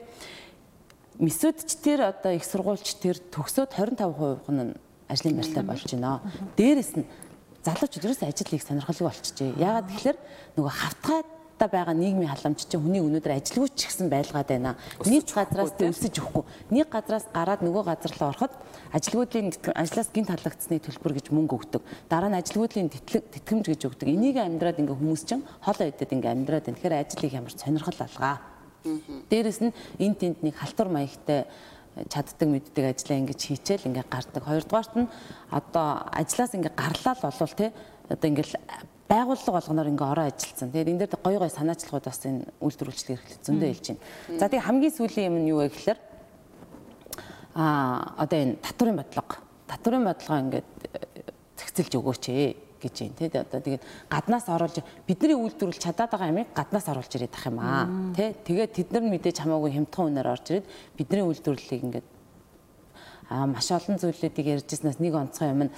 месүүдч тэр одоо их сургуульч тэр төгсөөд 25% нь ажлын байртай болж байна. Дээрэс нь залуучууд ерөөсөө ажил хийх сонирхолтой болчихжээ. Яагаад тэгэхээр нөгөө хавтгай та байгаа нийгмийн халамж чинь хүний өнөөдөр ажилгүйч гэсэн байлгаад байна. Нэг газраас өлсөж өгөхгүй. Нэг газраас гараад нөгөө газар руу ороход ажилгүйдлийн ажлаас гинт халагдсны төлбөр гэж мөнгө өгдөг. Дараа нь ажилгүйдлийн тэтгэмж гэж өгдөг. Энийг амьдраад ингээ хүмүүс чинь хоолой идэд ингээ амьдраад байна. Тэгэхээр ажлыг ямар сонирхол алгаа. Дээрэс нь энэ тэнд нэг халтур маягтай чаддаг мэддэг ажлаа ингэж хийчихэл ингээ гардаг. Хоёрдугаарт нь одоо ажлаас ингээ гарлаа л болвол те одоо ингээл байгууллага болгоноор ингээ ороо ажилласан. Тэгээд энэ дээр гоё гоё санаачлагууд бас энэ үйлдвэр үйлчлэг эрхлэл зөндөө хэлж байна. За тэгээд хамгийн сүүлийн юм нь юу вэ гэхээр аа одоо энэ татварын бодлого. Татварын бодлого ингээд зэгцэлж өгөөч ээ гэж юм тий одоо тэгээд гаднаас оруулж бидний үйлдвэрлэж чадаад байгаа ямиг гаднаас оруулж ирээд ах юм аа тий тэгээд тэд нар мэдээж хамаагүй хямдхан үнээр орж ирээд бидний үйлдвэрлэлийг ингээд аа маш олон зүйлүүдийг ярьжсэнээс нэг онцгой юм нь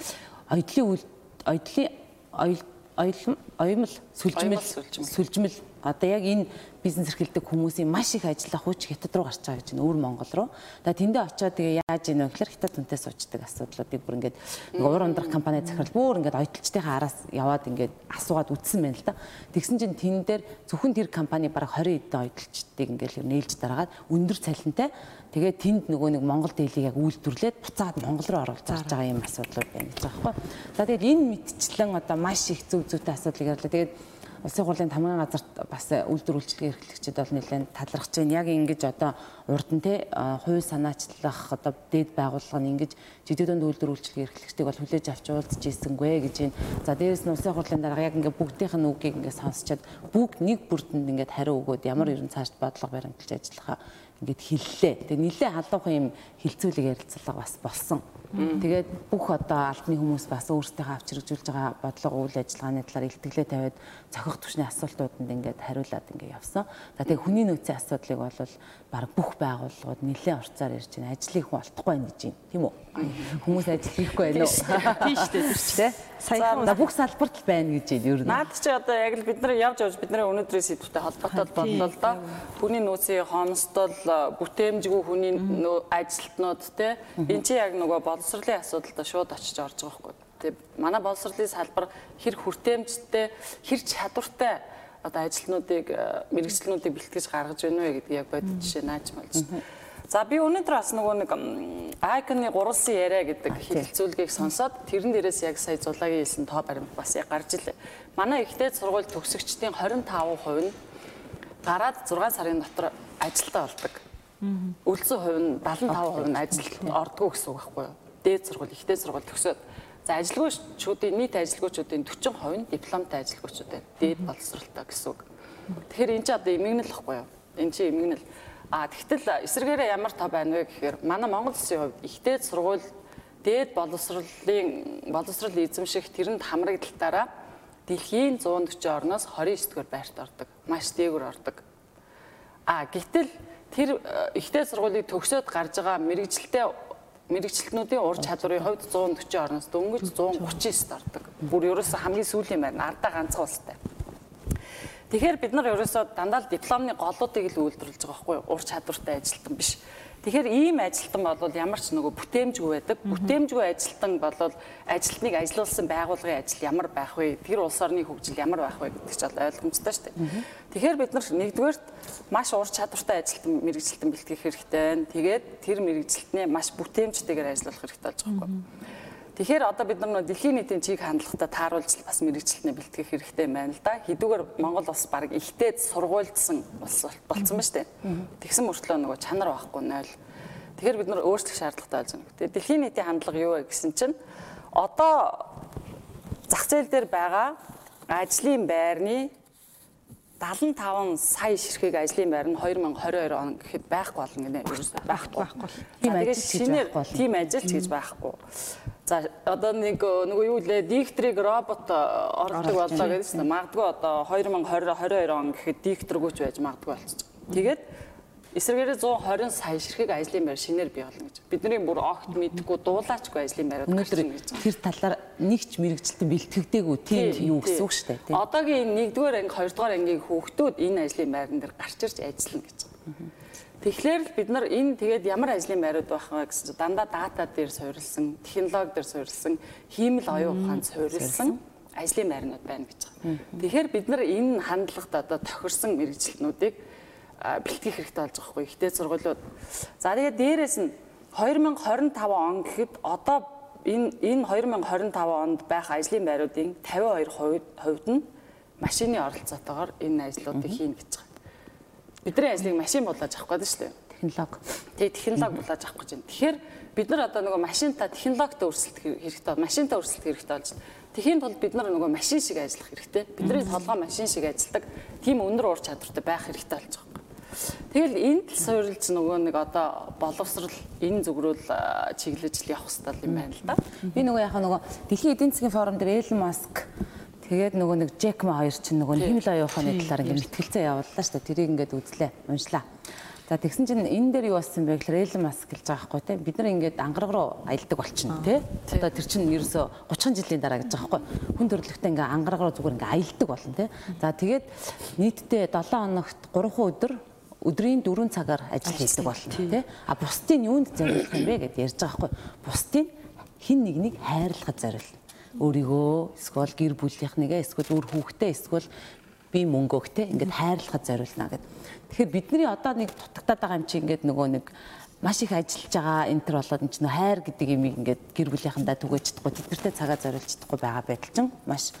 оёдлын оёдлын оёл оюумл сүлжмэл. Сүлжмэл одоо яг энэ бизнес эрхэлдэг хүмүүсийн маш их ажиллах хүч хятад руу гарч байгаа гэж байна өөр Монгол руу. За тэндээ очиод тэгээ яаж ийн вэ гэхээр хятад хүнтэй суучдаг асуудлуудыг бүр ингээд нэг уур ундрах компани захирал бүр ингээд ойдолчтойхоо араас яваад ингээд асуугаад үтсэн байна л да. Тэгсэн чинь тэн дээр зөвхөн тэр компани бараг 20 эдэн ойдолчдыг ингээд нээлж дараагаад өндөр цалинтай тэгээ тэнд нөгөө нэг Монгол дээлийг яг үйлдвэрлээд буцаад Монгол руу оруулж байгаа юм асуудлууд байна гэж байгаа байхгүй. За тэгээд энэ мэдчлэн одоо маш их зөв зөвтэй асуудлыг ярьлаа. Тэгээд Улсын хурлын тамгын газарт бас үйлдвэр үйлчлэгээ эрхлэгчид бол нэлээд талархаж байна. Яг ингэж одоо урд нь те хувь санаачлах одоо дээд байгууллага нь ингэж жижигдэн үйлдвэр үйлчлэгээ эрхлэгчдийг бол хүлээж авч уулзж ийсэнгүй гэж байна. За дээрэс нь улсын хурлын дарга яг ингээ бүгдийнх нь үгийг ингээ сонсчод бүгд нэг бүрдэнд ингээ хариу өгөөд ямар ерөн цааш бодлого баримталж ажиллахаа ингээд хиллээ. Тэгээ нилээ халуухан юм хилцүүлэг ярилцлага бас болсон. Тэгээд бүх одоо албаны хүмүүс бас өөрсдийнхөө авч хэрэгжүүлж байгаа бодлого үйл ажиллагааны талаар илтгэлээ тавиад цохих түвшний асуултууданд ингээд хариулаад ингээд явсан. За тэгээ хүний нөөцийн асуудлыг бол баг бүх байгууллагууд нэлээд орцоор ярьж байна. Ажлыг хүн олдохгүй байна гэж байна. Тийм үү? Хүмүүс ажил хийхгүй байна уу? Тийм шүү дээ. Саяхан бүх салбарт л байна гэж байна ер нь. Наад чи одоо яг л бид нар явж явж бидний өнөөдрийн сэдвтэй холбоотой бодлоо л да. Хүний нөөцийн хомсдол бүтээмжгүй хүний ажилтнууд те. Эн чи яг нөгөө боловсролын асуудалтай шууд очиж орж байгаа хгүй. Тэгээ манай боловсролын салбар хэр хүртээмжтэй хэр чадвартай одоо ажилтнуудыг мэрэгчлэнүүдийг бэлтгэж гаргаж байна вэ гэдгийг яг бодит жишээ нааж малж. За би өнөөдөр бас нөгөө нэг Айконы гурвалсан яриа гэдэг хэлэлцүүлгийг сонсоод тэрэн дээрээс яг сая зулагийн хэлсэн тоо баримт бас яг гарч илээ. Манай ихтэй сургууль төгсөгчдийн 25% нь гараад 6 сарын дотор ажилдаа болдог. Үлдсэн хувь нь 75% нь ажилд ордгоо гэсэн үг байхгүй юу? Дээд сургууль, ихтэй сургууль төгсөөд за ажилгүйчүүдийн нийт ажилгүйчүүдийн 40% нь дипломтой ажилгүйчүүд байна. Дээд боловсролтой гэсэн үг. Тэгэхээр энэ чинь одоо эмгэнэл байхгүй юу? Энэ чинь эмгэнэл. А тэгтэл эсвэргээрээ ямар тав байна вэ гэхээр манай Монгол Улсын хувьд ихтэй сургууль дээд боловсролын боловсрол эзэмших тэрэнд хамрагдалтаараа дэлхийн 140 орноос 29 дэх байрт ордог. Маш дээгүр ордог. А гэтэл тэр ихтэй сургуулийг төгсөөд гарч байгаа мэрэгжилтэй мэрэгчлэтнүүдийн ур чадварын хувьд 140 орноос дөнгөж 139-д ордог. Бүр ерөөсөө хамгийн сүүлийн байна. Ардаа ганцхан улстай. Тэгэхээр бид нар ерөөсөө дандаа л дипломны голуудыг л үйлдвэрлэж байгаа байхгүй юу? Ур чадвартай ажилтан биш. Тэгэхээр ийм ажилтан бол ямар ч нөгөө бүтээмжгүй байдаг. Бүтээмжгүй ажилтан бол ажилтныг ажилуулсан байгууллагын ажил ямар байх вэ? Тэр улс орны хөгжил ямар байх вэ гэдэг чинь ойлгомжтой шүү дээ. Тэгэхээр бид нар нэгдүгээрт маш ур чадвартай ажилтан мэрэгжилтэн бэлтгэх хэрэгтэй байна. Тэгээд тэр мэрэгжилтний маш бүтээмжтэйгээр ажиллах хэрэгтэй болж байгаа юм. Тэгэхээр одоо бид нар дэлхийн нийтийн чийг хандлагатай тааруулж бас мэрэгчлэлтний бэлтгэх хэрэгтэй байна л да. Хэдүүгээр Монгол улс баг ихтэй сургуульдсан улс болцсон ба штэ. Тэгсэн мөртлөө нөгөө чанар байхгүй нөл. Тэгэхээр бид нар өөрчлөх шаардлагатай болж байна. Тэгээ дэлхийн нийтийн хандлага юу вэ гэсэн чинь одоо зах зээл дээр байгаа ажлын байрны 75 сая ширхэг ажлын байр нь 2022 он гэхэд байхгүй болно гинэ. Ерөөсөө байхгүй байхгүй. Тийм ажил байхгүй. Тийм ажил гэж байхгүй. За одоо нэг нөгөө юу лээ диктрийг робот ордог боллоо чинь магадгүй одоо 2020 22 он гэхэд диктргүйч байж магадгүй болчих. Тэгээд эсвэргээрээ 120 сая ширхэг ажлын байр шинээр бий болно гэж. Бидний бүр огт мэдхгүй дуулаачгүй ажлын байрууд өнөөдөр тэр талаар нэгч мэрэгчлэлтэн бэлтгэгдээгүй тийм юу гэсэн үг шүү дээ. Одоогийн 1-р анги 2-р ангийн хүүхдүүд энэ ажлын байран дээр гарч ирж ажиллана гэж. Тэгэхээр л бид нар энэ тэгээд ямар ажлын байрууд байх вэ гэсэн чинь дандаа дата дээр суурилсан, технологи дээр суурилсан, хиймэл оюун ухаанд суурилсан ажлын байрнууд байна гэж. Тэгэхээр бид нар энэ хандлагт одоо тохирсон мэрэгчлэнүүдийг бэлтгэх хэрэгтэй болж байгаа хгүй ихтэй сургуулиуд. За тэгээд дээрэс нь 2025 он гэхэд одоо энэ энэ 2025 онд байх ажлын байруудын 52% хувьд нь машины оролцоотойгоор энэ ажлуудыг хийнэ гэж байгаа. Бидний ажлыг машин булааж авах гэдэг шүү дээ. Технологи. Тэгээ технологи булааж авах гэж байна. Тэгэхээр бид нар одоо нөгөө машинтаа технологитой өрсөлдөх хэрэгтэй, машинтаа өрсөлдөх хэрэгтэй болж байна. Тэхийн тулд бид нар нөгөө машин шиг ажиллах хэрэгтэй. Бидний толгой машин шиг ажилладаг тийм өндөр ур чадвартай байх хэрэгтэй болж байгаа. Тэгэл энд л суурилж нөгөө нэг одоо боловсрал энэ зүгрүүл чиглэж л явах хэрэгтэй юм байна л да. Би нөгөө яхаа нөгөө Дэлхийн эдийн засгийн форум дээр Элон Маск Тэгээд нөгөө нэг Джек Ма хоёр чинь нөгөө химэл оюуханы талаар ингээд мэтгэлцээ явууллаа шүү дээ. Тэрийг ингээд үзлээ, уншлаа. За тэгсэн чинь энэ дээр юу болсон бэ гэхээр Элон Маск хэлж байгаа байхгүй тийм бид нар ингээд ангараг руу аялдаг болчихно тийм. Одоо тэр чинь ерөөсө 30 жилийн дараа гэж байгаа байхгүй. Хүн төрөлхтөө ингээд ангараг руу зүгээр ингээд аялдаг болно тийм. За тэгээд нийтдээ 7 хоногт 3 өдөр өдрийн 4 цагаар ажил хийдэг болно тий. А бусдын юунд зориулах юм бэ гэдээ ярьж байгаа байхгүй. Бусдын хин нэгнийг хайрлахад зориулна. Өөрийгөө эсвэл гэр бүлийнхнийгээ эсвэл үр хүүхдээ эсвэл би мөнгөөгтэй ингээд хайрлахад зориулна гэд. Тэгэхээр бидний одоо нэг дутагтаад байгаа юм чи ингээд нөгөө нэг маш их ажиллаж байгаа энэ төр болоод энэ чинь хайр гэдэг юм ингээд гэр бүлийнхандаа түгэж чадахгүй тэднэртэй цагаа зориулж чадахгүй байгаа байдал чинь маш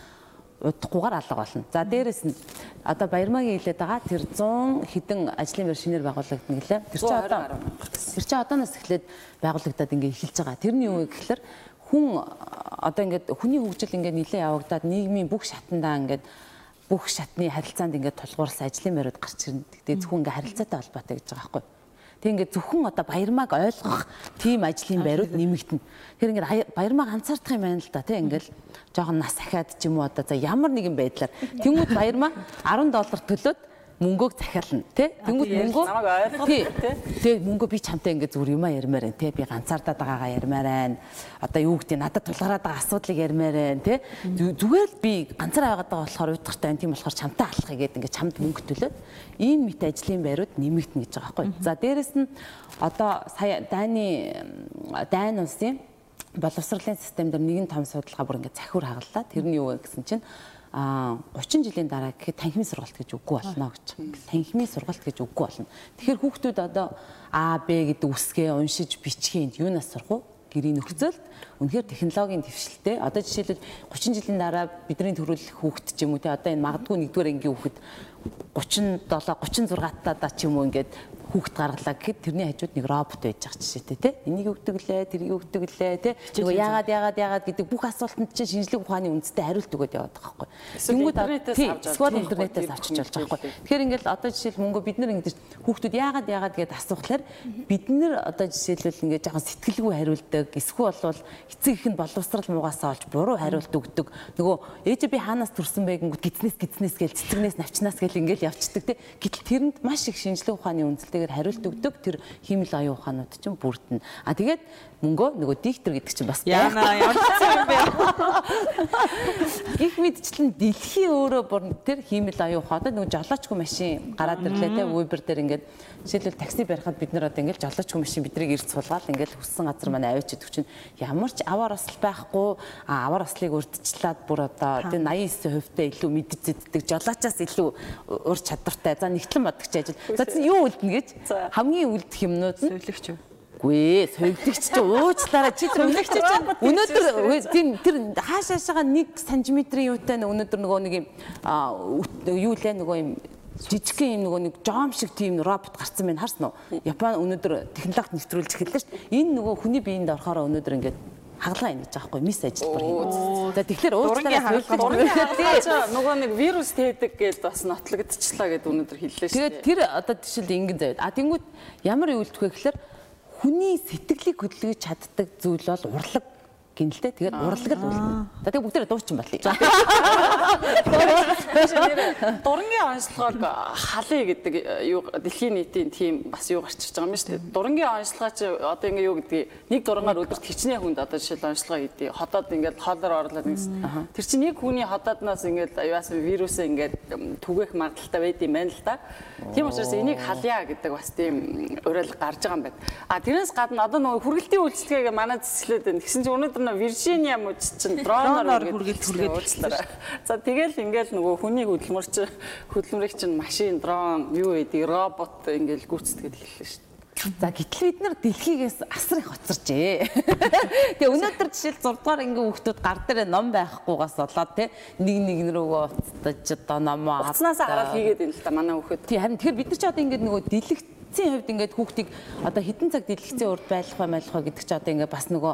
удахгүйгээр алга болно. За дээрэс нь одоо Баярмагийн хэлээд байгаа тэр 100 хэдэн ажлын байр шинээр байгуулагдана гэлээ. Тэр чинь одоо тэр чинь одооноос эхлээд байгуулагдаад ингээд эхэлж байгаа. Тэрний юу вэ гэхээр хүн одоо ингээд хүний хөгжил ингээд нэлээд явагдаад нийгмийн бүх шатандаа ингээд бүх шатны харилцаанд ингээд тулгуурласан ажлын байрууд гарч ирнэ. Тэгээ зөвхөн ингээд харилцаатай холбоотой гэж байгаа байхгүй юу? Тэг ингээд зөвхөн одоо баярмааг ойлгох тийм ажлын байрууд нэмэгдэнэ. Тэр ингээд баярмааг анцаардах юм байна л да тийм ингээд жоохон нас ахаад ч юм уу одоо за ямар нэгэн байдлаар тэнгууд баярмаа 10 доллар төлөөд мөнгөг захиална тий Тэнгүүд мөнгөө тий. тий мөнгөө би чамтай ингээ зүгээр юмаа ярмаар байна тий би ганцаардаад байгаагаа ярмаар байна одоо юу гэдэг надад тулгараад байгаа асуудлыг ярмаар байна тий зүгээр л би ганцаар байгаад байгаа болохоор уйтгартай байна тийм болохоор чамтай алхахыг гээд ингээ чамд мөнгө төлөөд ийм мэт ажлын байрууд нэмэгдэнэ гэж байгаа байхгүй. За дээрэс нь одоо сая дайны дайн улсын боловсролын систем дээр нэгэн том судалгаа бүр ингээ захиур хагаллаа. Тэрний юу вэ гэсэн чинь а 30 жилийн дараа гэхэд танхимын сургалт гэж үгүй болно гэж. Танхимын сургалт гэж үгүй болно. Тэгэхээр хүүхдүүд одоо А, Б гэдэг үсгээ уншиж бичгээнд юунаас сурах вэ? гэрийн нөхцөлд үнэхээр технологийн дэвшилтэй одоо жишээлбэл 30 жилийн дараа бидний төрүүлэх хүүхэд ч юм уу те одоо энэ магадгүй нэгдүгээр ангийн хүүхэд 37 36 таа ч юм уу ингээд хүүхд гаргалаа гэхэд тэрний хажууд нэг робот байж байгаа жишээтэй тий. Энийг өгдөг лээ, тэрийг өгдөг лээ тий. Нөгөө яагаад яагаад яагаад гэдэг бүх асуултанд чинь шинжлэх ухааны үндэстэй хариулт өгöd яваад байгаа байхгүй. Тэнгүүд интернетээс авч эсвэл интернетээс авчиж болж байгаа байхгүй. Тэгэхээр ингээл одоо жишээл мөнгө бид нар ингэж хүүхдүүд яагаад яагаад гэдээ асуухлаар бид нар одоо жишээлбэл ингээд жоохон сэтгэлгүй хариулдаг эсвэл бол эцэг их нь боловсрал муугасаа олж буруу хариулт өгдөг. Нөгөө ээж би хаанаас төрсэн бэ гингүүд гидснээс гидснээс гээл цэцэгнээс навчнаас гээл ингээл явцдаг тий. Гэтэл тэрэнд маш их шинжлэх ухааны үндэстэй тэгтэйгээр хариулт өгдөг тэр хиймэл оюун ухаанууд чинь бүрдэнэ. А тэгээд мөнгөө нөгөө диктор гэдэг чинь бас яана ямар юм бэ? Гэх мэдчлэн дэлхийн өөрөө бүр тэр хиймэл ухаан одоо нөгөө жолоочгүй машин гараад ирлээ те. Uber дээр ингээд жишээлбэл такси барихад бид нар одоо ингээд жолоочгүй машин бидрийг ирж суулгаад ингээд хүссэн газар маань аваач идэх чинь ямар ч аваар осол байхгүй. Аваар ослыг урдчлаад бүр одоо тэр 89% та илүү мэдж зэддэг жолоочоос илүү ур чадвартай. За нэгтлэн бодогч ажил. За юу үлдэнэ гэж? Хамгийн үлдэх юмнууд нь Зөвлөгч юу? Гүй ээ, совигдогч чи уучлаарай. Чи зөвлөгч чи өнөөдөр тийм тэр хааш хаашаага 1 см-ийн юутай өнөөдөр нөгөө нэг юм юу лээ нөгөө юм жижигхэн юм нөгөө нэг жом шиг тийм робот гарцсан байна харсан уу? Япон өнөөдөр технологи нэвтрүүлж эхэллээ шүү дээ. Энэ нөгөө хүний биеинд орохоор өнөөдөр ингээд хагалгаа юм гэж байгаа хгүй мис ажил бүр юм. За тэгэхээр уучлаарай хагалгаа нөгөө нэг вирус тээдэг гэдээ бас нотлогдчихлаа гэдээ өнөөдөр хэллээ шүү. Тэгээд тэр одоо жишээл ингэн заяа. А тэнгууд ямар юулдэх вэ гэхээр хүний сэтгэлийг хөдөлгөж чаддаг зүйл бол урлаг гинэлтэй тэгээд урлаг л үлдэнэ. За тэгээд бүгдээрээ дуучин болъё. Дурангийн онцлогоог халъя гэдэг юу дэлхийн нийтийн тийм бас юу гарчиж байгаа юм шүү дээ. Дурангийн онцлогоо чи одоо ингээ юу гэдгийг нэг дурангаар өдөрт хичнээн хүнд одоо жишээл онцлогоо хийдий. Хотоод ингээд хоолоор орлоод нэг тэр чинь нэг хүний хотоодноос ингээд яасан вирус ингээд түгээх магадaltaй байд юм байна л да. Тийм учраас энийг халъя гэдэг бас тийм уриал гарч байгаа юм байна. А тэрнээс гадна одоо нөгөө хүргэлтийн үйлчлэгээ манай зэслээд байна. Тэгсэн чинь өнөөдөр нөө Виржиниа мужид чинь дроноор хүргэлт хүргээд уучлаарай. За тэгэл ингээл нөгөө хүний хөдөлмөрч хөдөлмөрийг чинь машин, дрон, юу гэдэг робот ингээл гүйцэтгээд эхэллээ шүү. За гэтэл бид нар дэлхийгээс асар их хоцорчээ. Тэгээ өнөөдөр жишээл 6 дугаар ангийн хүүхдүүд гар дээр ном байхгүйгаас болоод те нэг нэг рүүгөө уцтаж одоо ном аваад. Уцнаас хараад хийгээд юм л та манай хүүхэд. Тийм харин тэгэхээр бид нар ч одоо ингээд нөгөө дэлгэх эцсийн хувьд ингээд хүүхдийг одоо хідэн цаг дэлгэцийн урд байх бай бай гэдэг чи одоо ингээд бас нөгөө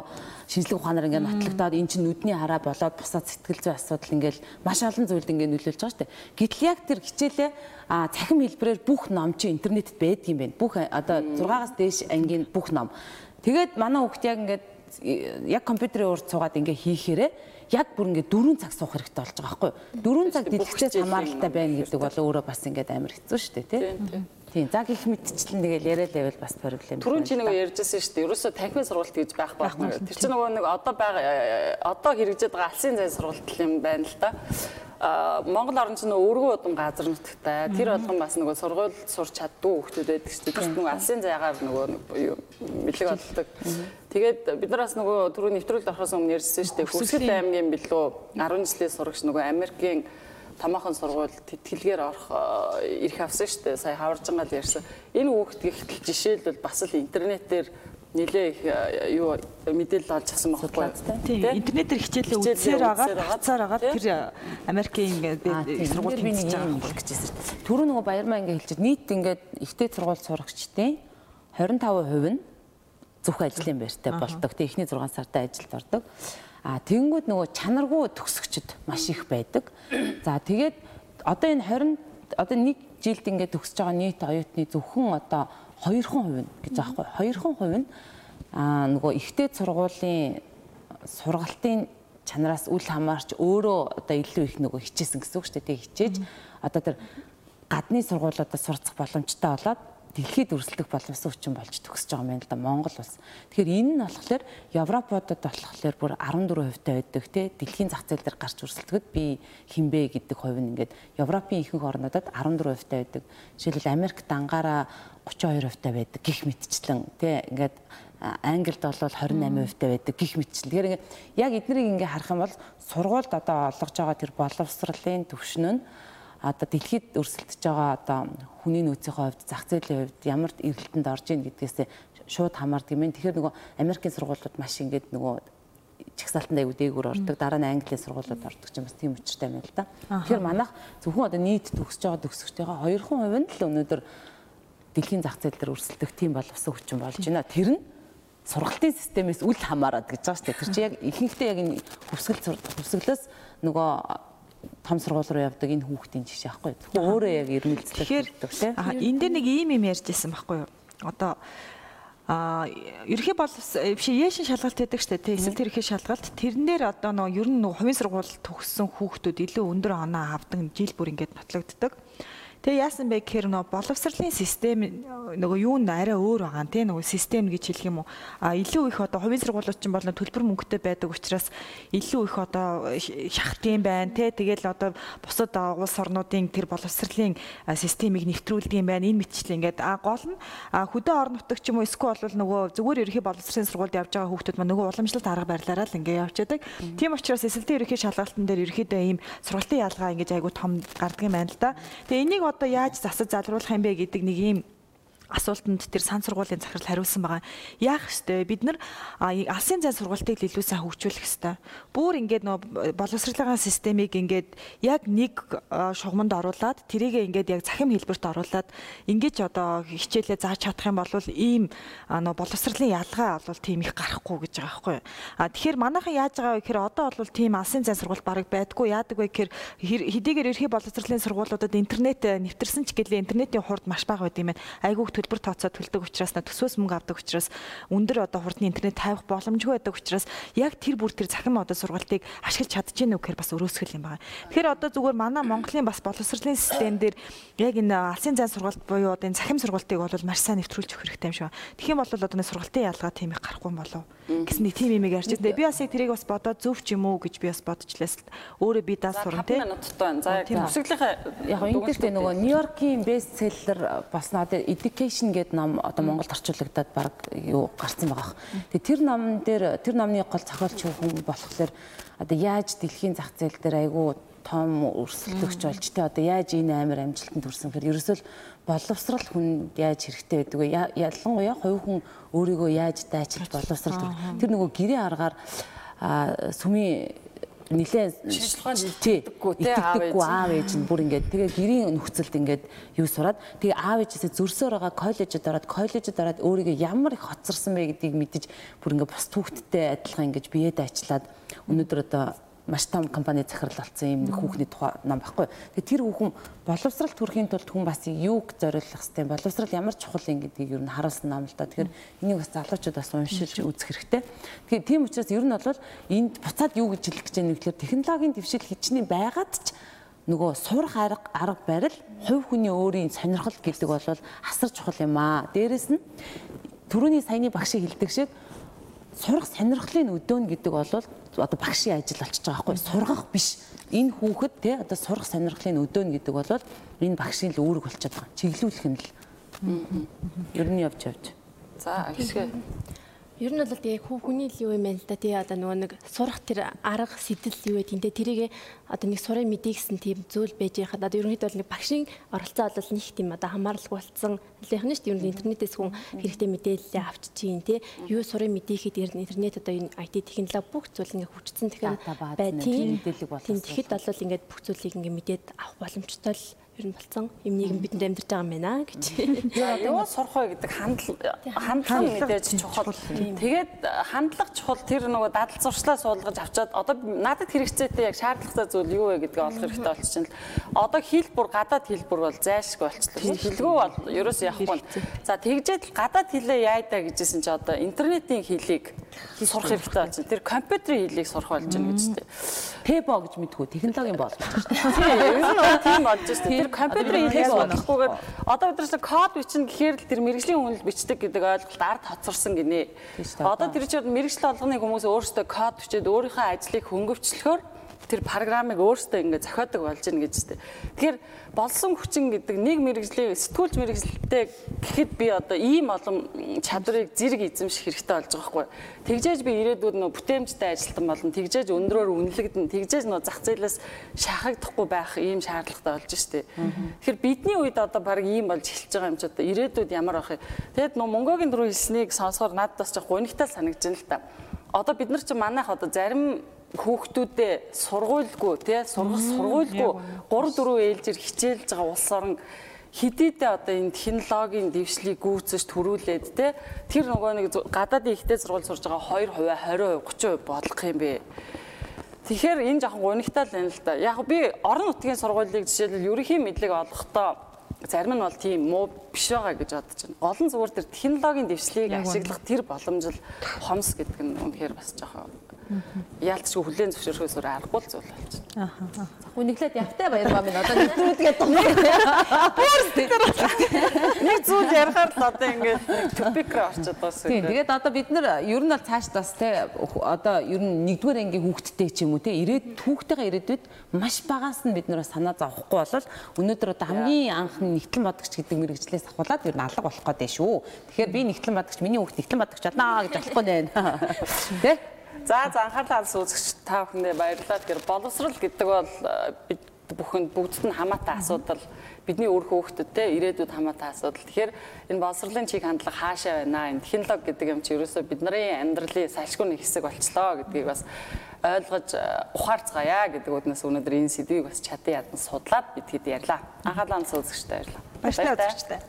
шинжлэх ухаанаар ингээд нотлогдоод эн чинь нүдний хараа болоод бусаад сэтгэл зүй асуудал ингээд маш олон зүйлд ингээд нөлөөлж байгаа шүү дээ. Гэтэл яг тэр хичээлээ а цахим хэлбэрээр бүх ном чи интернетэд байдаг юм байна. Бүх одоо 6-аас дээш ангийн бүх ном. Тэгээд манай хүүхд яг ингээд яг компьютерийн урд суугаад ингээ хийхээрээ яг бүр ингээ 4 цаг суух хэрэгтэй болж байгаа байхгүй юу? 4 цаг дэлгэцээс хамааралтай байна гэдэг бол өөрөө бас ингээ амар хэцүү шүү дээ тий. Тийм. За гих мэдчлэн тэгэл яриа л байвал бас проблем. Түрүүн чи нөгөө ярьжсэн шүү дээ. Ерөөсө танхимын сургалт гэж байх байхгүй. Тэр чинь нөгөө нэг одоо байгаа одоо хэрэгжээд байгаа алсын зайн сургалт юм байна л да. Монгол орн чинь өөргөө удам газар нутгтай. Тэр болгон бас нөгөө сургууль сурч чаддгүй хүмүүс байдаг шүү дээ. Тэр нөгөө алсын зайгаар нөгөө бэлэг олдог. Тэгээд бид нараас нөгөө түрүү нэвтрүүлэлт орохоос өмнө ярьжсэн шүү дээ. Хүсгэл аймгийн билүү 10 жилийн сурагч нөгөө Америкийн томоохон сургууль тэтгэлгээр орох ирэх авсан шүү дээ. Сая хаваржангаа л ярьсан. Энэ хүүхэд гихтэл жишээлбэл бас л интернетээр нилээ их юу мэдээлэл олж авсан байхгүй тийм интернетээр хичээлээ үзсээр байгаа хацаар байгаа тэр Америкийн ингээд сургууль хийж байгаа хэлэх гэжсэн. Түрүү нөгөө баярмаа ингээд хэлчихэж нийт ингээд ихтэй сургууль сурагчдын 25% нь зөвхөн ажлын байртай болдог. Тэг эхний 6 сарда ажилд ордог. А тэгэнгүүт нөгөө чанаргүй төгсөгчд маш их байдаг. За тэгээд одоо энэ 20 одоо нэг жилд ингээд төгсөж байгаа нийт оюутны зөвхөн одоо 2% гэж аахгүй 2% нь а нөгөө ихтэй сургуулийн сургалтын чанараас үл хамаарч өөрөө одоо илүү их нөгөө хичээсэн гэсэн үг шүү дээ. Тэг хичээж одоо тэр гадны сургуулиудад сурцах боломжтой болоод дэлхийд өрсөлдөх боломжтой хүчин болж төгсөж байгаа юм л да Монгол улс. Тэгэхээр энэ нь болохоор Европуудад болохоор бүр 14% таа байдаг те дэлхийн зах зээл дээр гарч өрсөлдөхөд би хинбэ гэдэг хувь нь ингээд Европын ихэнх орнуудад 14% таа байдаг. Жишээлбэл Америкт ангаараа 32% таа байдаг гих мэтчлэн те ингээд Англид бол 28% таа байдаг гих мэтчлэн. Тэгэхээр ингээд яг эднийг ингээд харах юм бол сургуульд одоо олгож байгаа тэр боловсролын төвшин нь одоо дэлхийд өрсөлдөж байгаа одоо хүний нөөцийн хувьд зах зээлийн хувьд ямар эргэлтэнд орж ийн гэдгээс шууд хамаардаг юм. Тэгэхээр нөгөө Америкийн сургуулиуд маш ингээд нөгөө чагсаалтанд аягүй дээгүүр ордог. Дараа нь Английн сургуулиуд ордог ч юм бас тийм учиртай байна л да. Тэгэхээр манайх зөвхөн одоо нийт төгсөж байгаа төгсөгчтэйгээ 2% нь л өнөөдөр дэлхийн зах зээл дээр өрсөлдөх тийм боловсон хүчин болж байна. Тэр нь сургалтын системээс үл хамаарат гэж байгаа шүү дээ. Тэр чинь яг ихэнхдээ яг энэ хөвсгөл хөвсгөлөөс нөгөө том сургууль руу явдаг энэ хүүхдийн жишээ аахгүй. Өөрөө яг ирмэлцдэг. Аа энэ дээр нэг ийм юм ярьж ирсэн байхгүй юу? Одоо а ерхий бол биш яшин шалгалт гэдэг штэ тий эсвэл тэр ерхий шалгалт тэрэн дээр одоо нөгөө ер нь нөгөө хувийн сургууль төгссөн хүүхдүүд илүү өндөр оноо авдаг жил бүр ингээд нотлогддог. Тэгээ яасан бэ гэхээр нөгөө боловсролын систем нөгөө юу н арай өөр байгаа тийм нөгөө систем гэж хэлэх юм уу? А илүү их одоо хувийн сургуулиуд ч бол төлбөр мөнгөтэй байдаг учраас илүү их одоо шахтын байна тий тэгэл одоо бусад улс орнуудын тэр боловсролын системийг нэвтрүүлдэг юм байна. Энэ мэтчил ингээд а гол нь хөдөө орон нутаг ч юм уу эсвэл бол нөгөө зүгээр ерхий боловсролын сургуульд явж байгаа хүүхдүүд маань нөгөө уламжлалт арга барилаараа л ингээд явж байдаг. Тийм учраас эсэлтийн ерхий шалгалтын дээр ерхийдөө ийм сургалтын ялгаа ингээд айгу том гардаг юм байна л да. Тэгээ энийг одоо яаж засаж залруулах юм бэ гэдэг нэг ийм асуултанд тэр сан сургуулийн захирал хариулсан байгаа. Яах ёстой бид нар алсын зай сургалтыг илүү сайн хөгжүүлэх ёстой. Бүүр ингээд нөө боловсруулалтын системийг ингээд яг нэг шугамд оруулаад тэрийг ингээд яг захим хэлбэрт оруулаад ингээд одоо хичээлээ зааж чадах юм бол ийм нөө боловсруулалтын ялгаа бол тийм их гарахгүй гэж байгаа байхгүй. А тэгэхээр манайхан яаж байгаа вэ гэхээр одоо бол тийм алсын зай сургалт бараг байдгүй яадаг вэ гэхээр хэдийгээр ерхий боловсруулалтын сургуулиудад интернет нэвтэрсэн ч гэлээ интернетийн хурд маш бага байд юм байна. Айгүйх төлбөр тооцоо төлдөг учраас төсвөөс мөнгө авдаг учраас өндөр одоо хурдны интернет тавих боломжгүй байдаг учраас яг тэр бүр тэр захим одоо сургалтыг ашиглаж чадчихэв нүхээр бас өрөөсгөл юм байна. Тэгэхээр одоо зүгээр манай Монголын бас боловсролын систем дээр яг энэ алсын зайн сургалт буюу одоо энэ захим сургалтыг бол маш сайн нэвтрүүлж өгөх хэрэгтэй юм шиг. Тэгэх юм бол одоо энэ сургалтын ялгаа тийм их гарахгүй юм болов гэсэн нэг тийм юм ярьж байна. Би бас яг тэрийг бас бодоод зөв ч юм уу гэж би бас бодчихлээс өөрөө би даа сурна тий. За яг өсөглийнхаа яг энэ дээр нөгөө Нью-Йоркийн бестселлер болсноо одоо education гэдэг ном одоо Монголд орчуулагдаад баг юу гарсан байгаа. Тэгээ тэр номн дээр тэр номны гол зохиолч хүн болохоор одоо яаж дэлхийн зах зээл дээр айгүй том өрсөлдөгч болж те одоо яаж энэ амар амжилтанд хүрсэн гэхээр ерөөсөө боловсрал хүнд яаж хэрэгтэй байдаг вэ? Ялангуяа хувь хүн өөрийгөө яаж дайчилж боловсрал тэр нөгөө гэрээ аргаар сүмийн нилээ шижлэхонд итгэдэггүй аав ээж нь бүр ингээд тэгээ гэрийн нөхцөлд ингээд юу сураад тэгээ аав ээжээсээ зөрсөөр байгаа коллежид ороод коллежид ороод өөрийгөө ямар их хоцорсон бэ гэдгийг мэдэж бүр ингээд бос түүхттэй адилхан ингээд биеэд ачлаад өнөөдөр одоо маш том компани захирал болсон юм нэг хүүхний тухай ном баггүй. Тэгээ тэр хүүхэн боловсралт хүрэхийн тулд хүн бас юуг зориулах хэвтэй боловсрал ямар чухал юм гэдгийг юу н харуулсан ном л да. Тэгэхээр энийг бас залуучууд бас уншилж үзэх хэрэгтэй. Тэгэхээр тийм учраас ер нь бол энд буцаад юу гэж хэлэх гэж байгаа нэг тэгэхээр технологийн дэвшил хичнээн байгаад ч нөгөө сурах арга арга барил хувь хүний өөрийн сонирхол гэдэг бол асар чухал юм аа. Дээрэс нь түрүүний саяны багш хэлдэг шиг сурах сонирхлын өдөөн гэдэг бол одоо багшийн ажил болчихж байгаа байхгүй. Сургах биш. Энэ хүүхэд те одоо сурах сонирхлын өдөөн гэдэг бол энэ багшийн л үүрэг болчиход байгаа. Чиглүүлэх нь л. Ер нь явж явж. За ашиг. Ер нь бол хүү хүний л юу юм байна л да тий одоо нөгөө нэг сурах тэр арга сэтэл юу гэдэг энэ тэрийг одоо нэг сурын мэдээ гэсэн тийм зүйл байж байхад одоо ерөнхийдөө бол нэг багшийн оролцоо бол нэг тийм одоо хамааралгүй болсон. Хэлэх нь шүү дээ ер нь интернетээс хүн хэрэгтэй мэдээлэл авч чинь тий юу сурын мэдээ ихэд ер нь интернет одоо энэ IT технологи бүх зүйл ингээ хүчсэн тэгэхээр бай тийм мэдээлэл болсон. Тийм тэгэхэд бол ингээд бүх зүйлийг ингээ мэдээд авах боломжтой л ер нь болсон юм нийгэм бидэнд амьдарч байгаа юм байна гэж. Юу сурах вэ гэдэг хандлага хандлага мэдээж чухал. Тэгээд хандлага чухал тэр нөгөө дадал зуршлаа суулгаж авчаад одоо надад хэрэгцээтэй яг шаардлагатай зүйл юу вэ гэдгийг олох хэрэгтэй болчихно л. Одоо хэлбэр гадаад хэлбэр бол зайлшгүй болчихлоо. Хэлгүү бол ерөөс явахгүй. За тэгжээд гадаад хэлээ яайдаа гэжсэн чи одоо интернетийн хэлийг сурах хэрэгтэй болчихно. Тэр компьютерийн хэлийг сурах болж байна гэж тээ. Пебо гэж мэдгүй технологийн бол. Тийм ер нь тийм болж дээ. Тэр компьютерийн хэлийг бодохгүйгээр одоо өдрөөс код бичнэ гэхээр л тэр мэрэгжлийн үнэл бичдэг гэдэг ойлголт ард хоцорсон гинэ. Одоо тэр чинь мэрэгжил болгоны хүмүүс өөрсдөө код бичээд өөрийнхөө ажлыг хөнгөвчлөхөөр тэр программыг өөртөө ингээд зохиодог болж гин гэж тээ. Тэгэхээр болсон хүчин гэдэг нэг мэрэгжлийн сэтгүүлч мэрэгжлэлтэй гэхэд би одоо ийм олон чадварыг зэрэг эзэмших хэрэгтэй болж байгаа хгүй. Тэгжээж би ирээдүйд нөө бүтээмжтэй ажилтан болно. Тэгжээж өндрөөр үнэлэгдэн. Тэгжээж нөө зах зээлээс шахагдахгүй байх ийм шаардлагатай болж штэ. Тэгэхээр бидний үед одоо баг ийм болж эхэлж байгаа юм чи одоо ирээдүйд ямар байх юм. Тэгэд нөө Монголын дөрөв хэлснийг сонсохоор надад бас жоох гонигтай санагдаж байна л та. Одоо бид нар чи манайх одоо зарим хүүхдүүдээ сургуульгүй тий сургах сургуульгүй 3 4 ээлжээр хичээлж байгаа улс орон хэдийдээ одоо энэ технологийн дэвшлийг гүйцэж төрүүлээд те тэр нөгөө нэг гадаадын ихтэй сургууль сурж байгаа 2%, 20%, 30% бодлох юм бэ. Тэгэхээр энэ жоохон гонигтай л байна л да. Яг би орон нутгийн сургуулийг жишээлбэл ерөнхий мэдлэг олохдоо зарим нь бол тийм муу биш байгаа гэж бодож байна. Гол нь зүгээр тэр технологийн дэвшлийг ашиглах тэр боломж л хомс гэдэг нь үнэхээр бас жоохон яалтчгүй хүлэн зөвшөөрөхөөс өөр аргагүй л зүйл болж байна. Аа. Хүниглээд явтай баярмаа минь одоо. Бүр стикер. Нэг зүйл ярихаар л одоо ингээд топик руу орчод байгаа юм. Тэгээд одоо бид нар ер нь бол цааш бас те одоо ер нь нэгдүгээр ангийн хүүхдтэй ч юм уу те ирээд хүүхдтэйгээ ирээдүйд маш багаас нь бид нар санаа зовхгүй болол өнөөдөр одоо хамгийн анхны нэгтлэн бодогч гэдэг мэрэгчлээс ахуулаад ер нь алга болох гэдэг шүү. Тэгэхээр би нэгтлэн бодогч миний хүүхд нэгтлэн бодогч байна гэж болохгүй нэ. Тэ? За за анхаарлаа алс үзэгч та бүхэндээ баярлалаа. Тэгэхээр боловсрал гэдэг бол э, бид бүхэнд бүгдд нь хамаатай асуудал бидний өөр хөөхтөдтэй ирээдүйд хамаатай асуудал. Тэгэхээр энэ боловсролын чиг хандлага хаашаа байна? Энэ технологи гэдэг юм чи ерөөсөө бидний амьдралын салшгүй нэг хэсэг болчлоо гэдгийг бас ойлгож э, ухаарцгаая гэдэг үднээс өнөөдөр энэ сэдвийг бас чадан ядан судлаад бид хэд ярьлаа. Анхаалаа үзэгчтэй баярлалаа. Баярлалаа үзэгчтэй.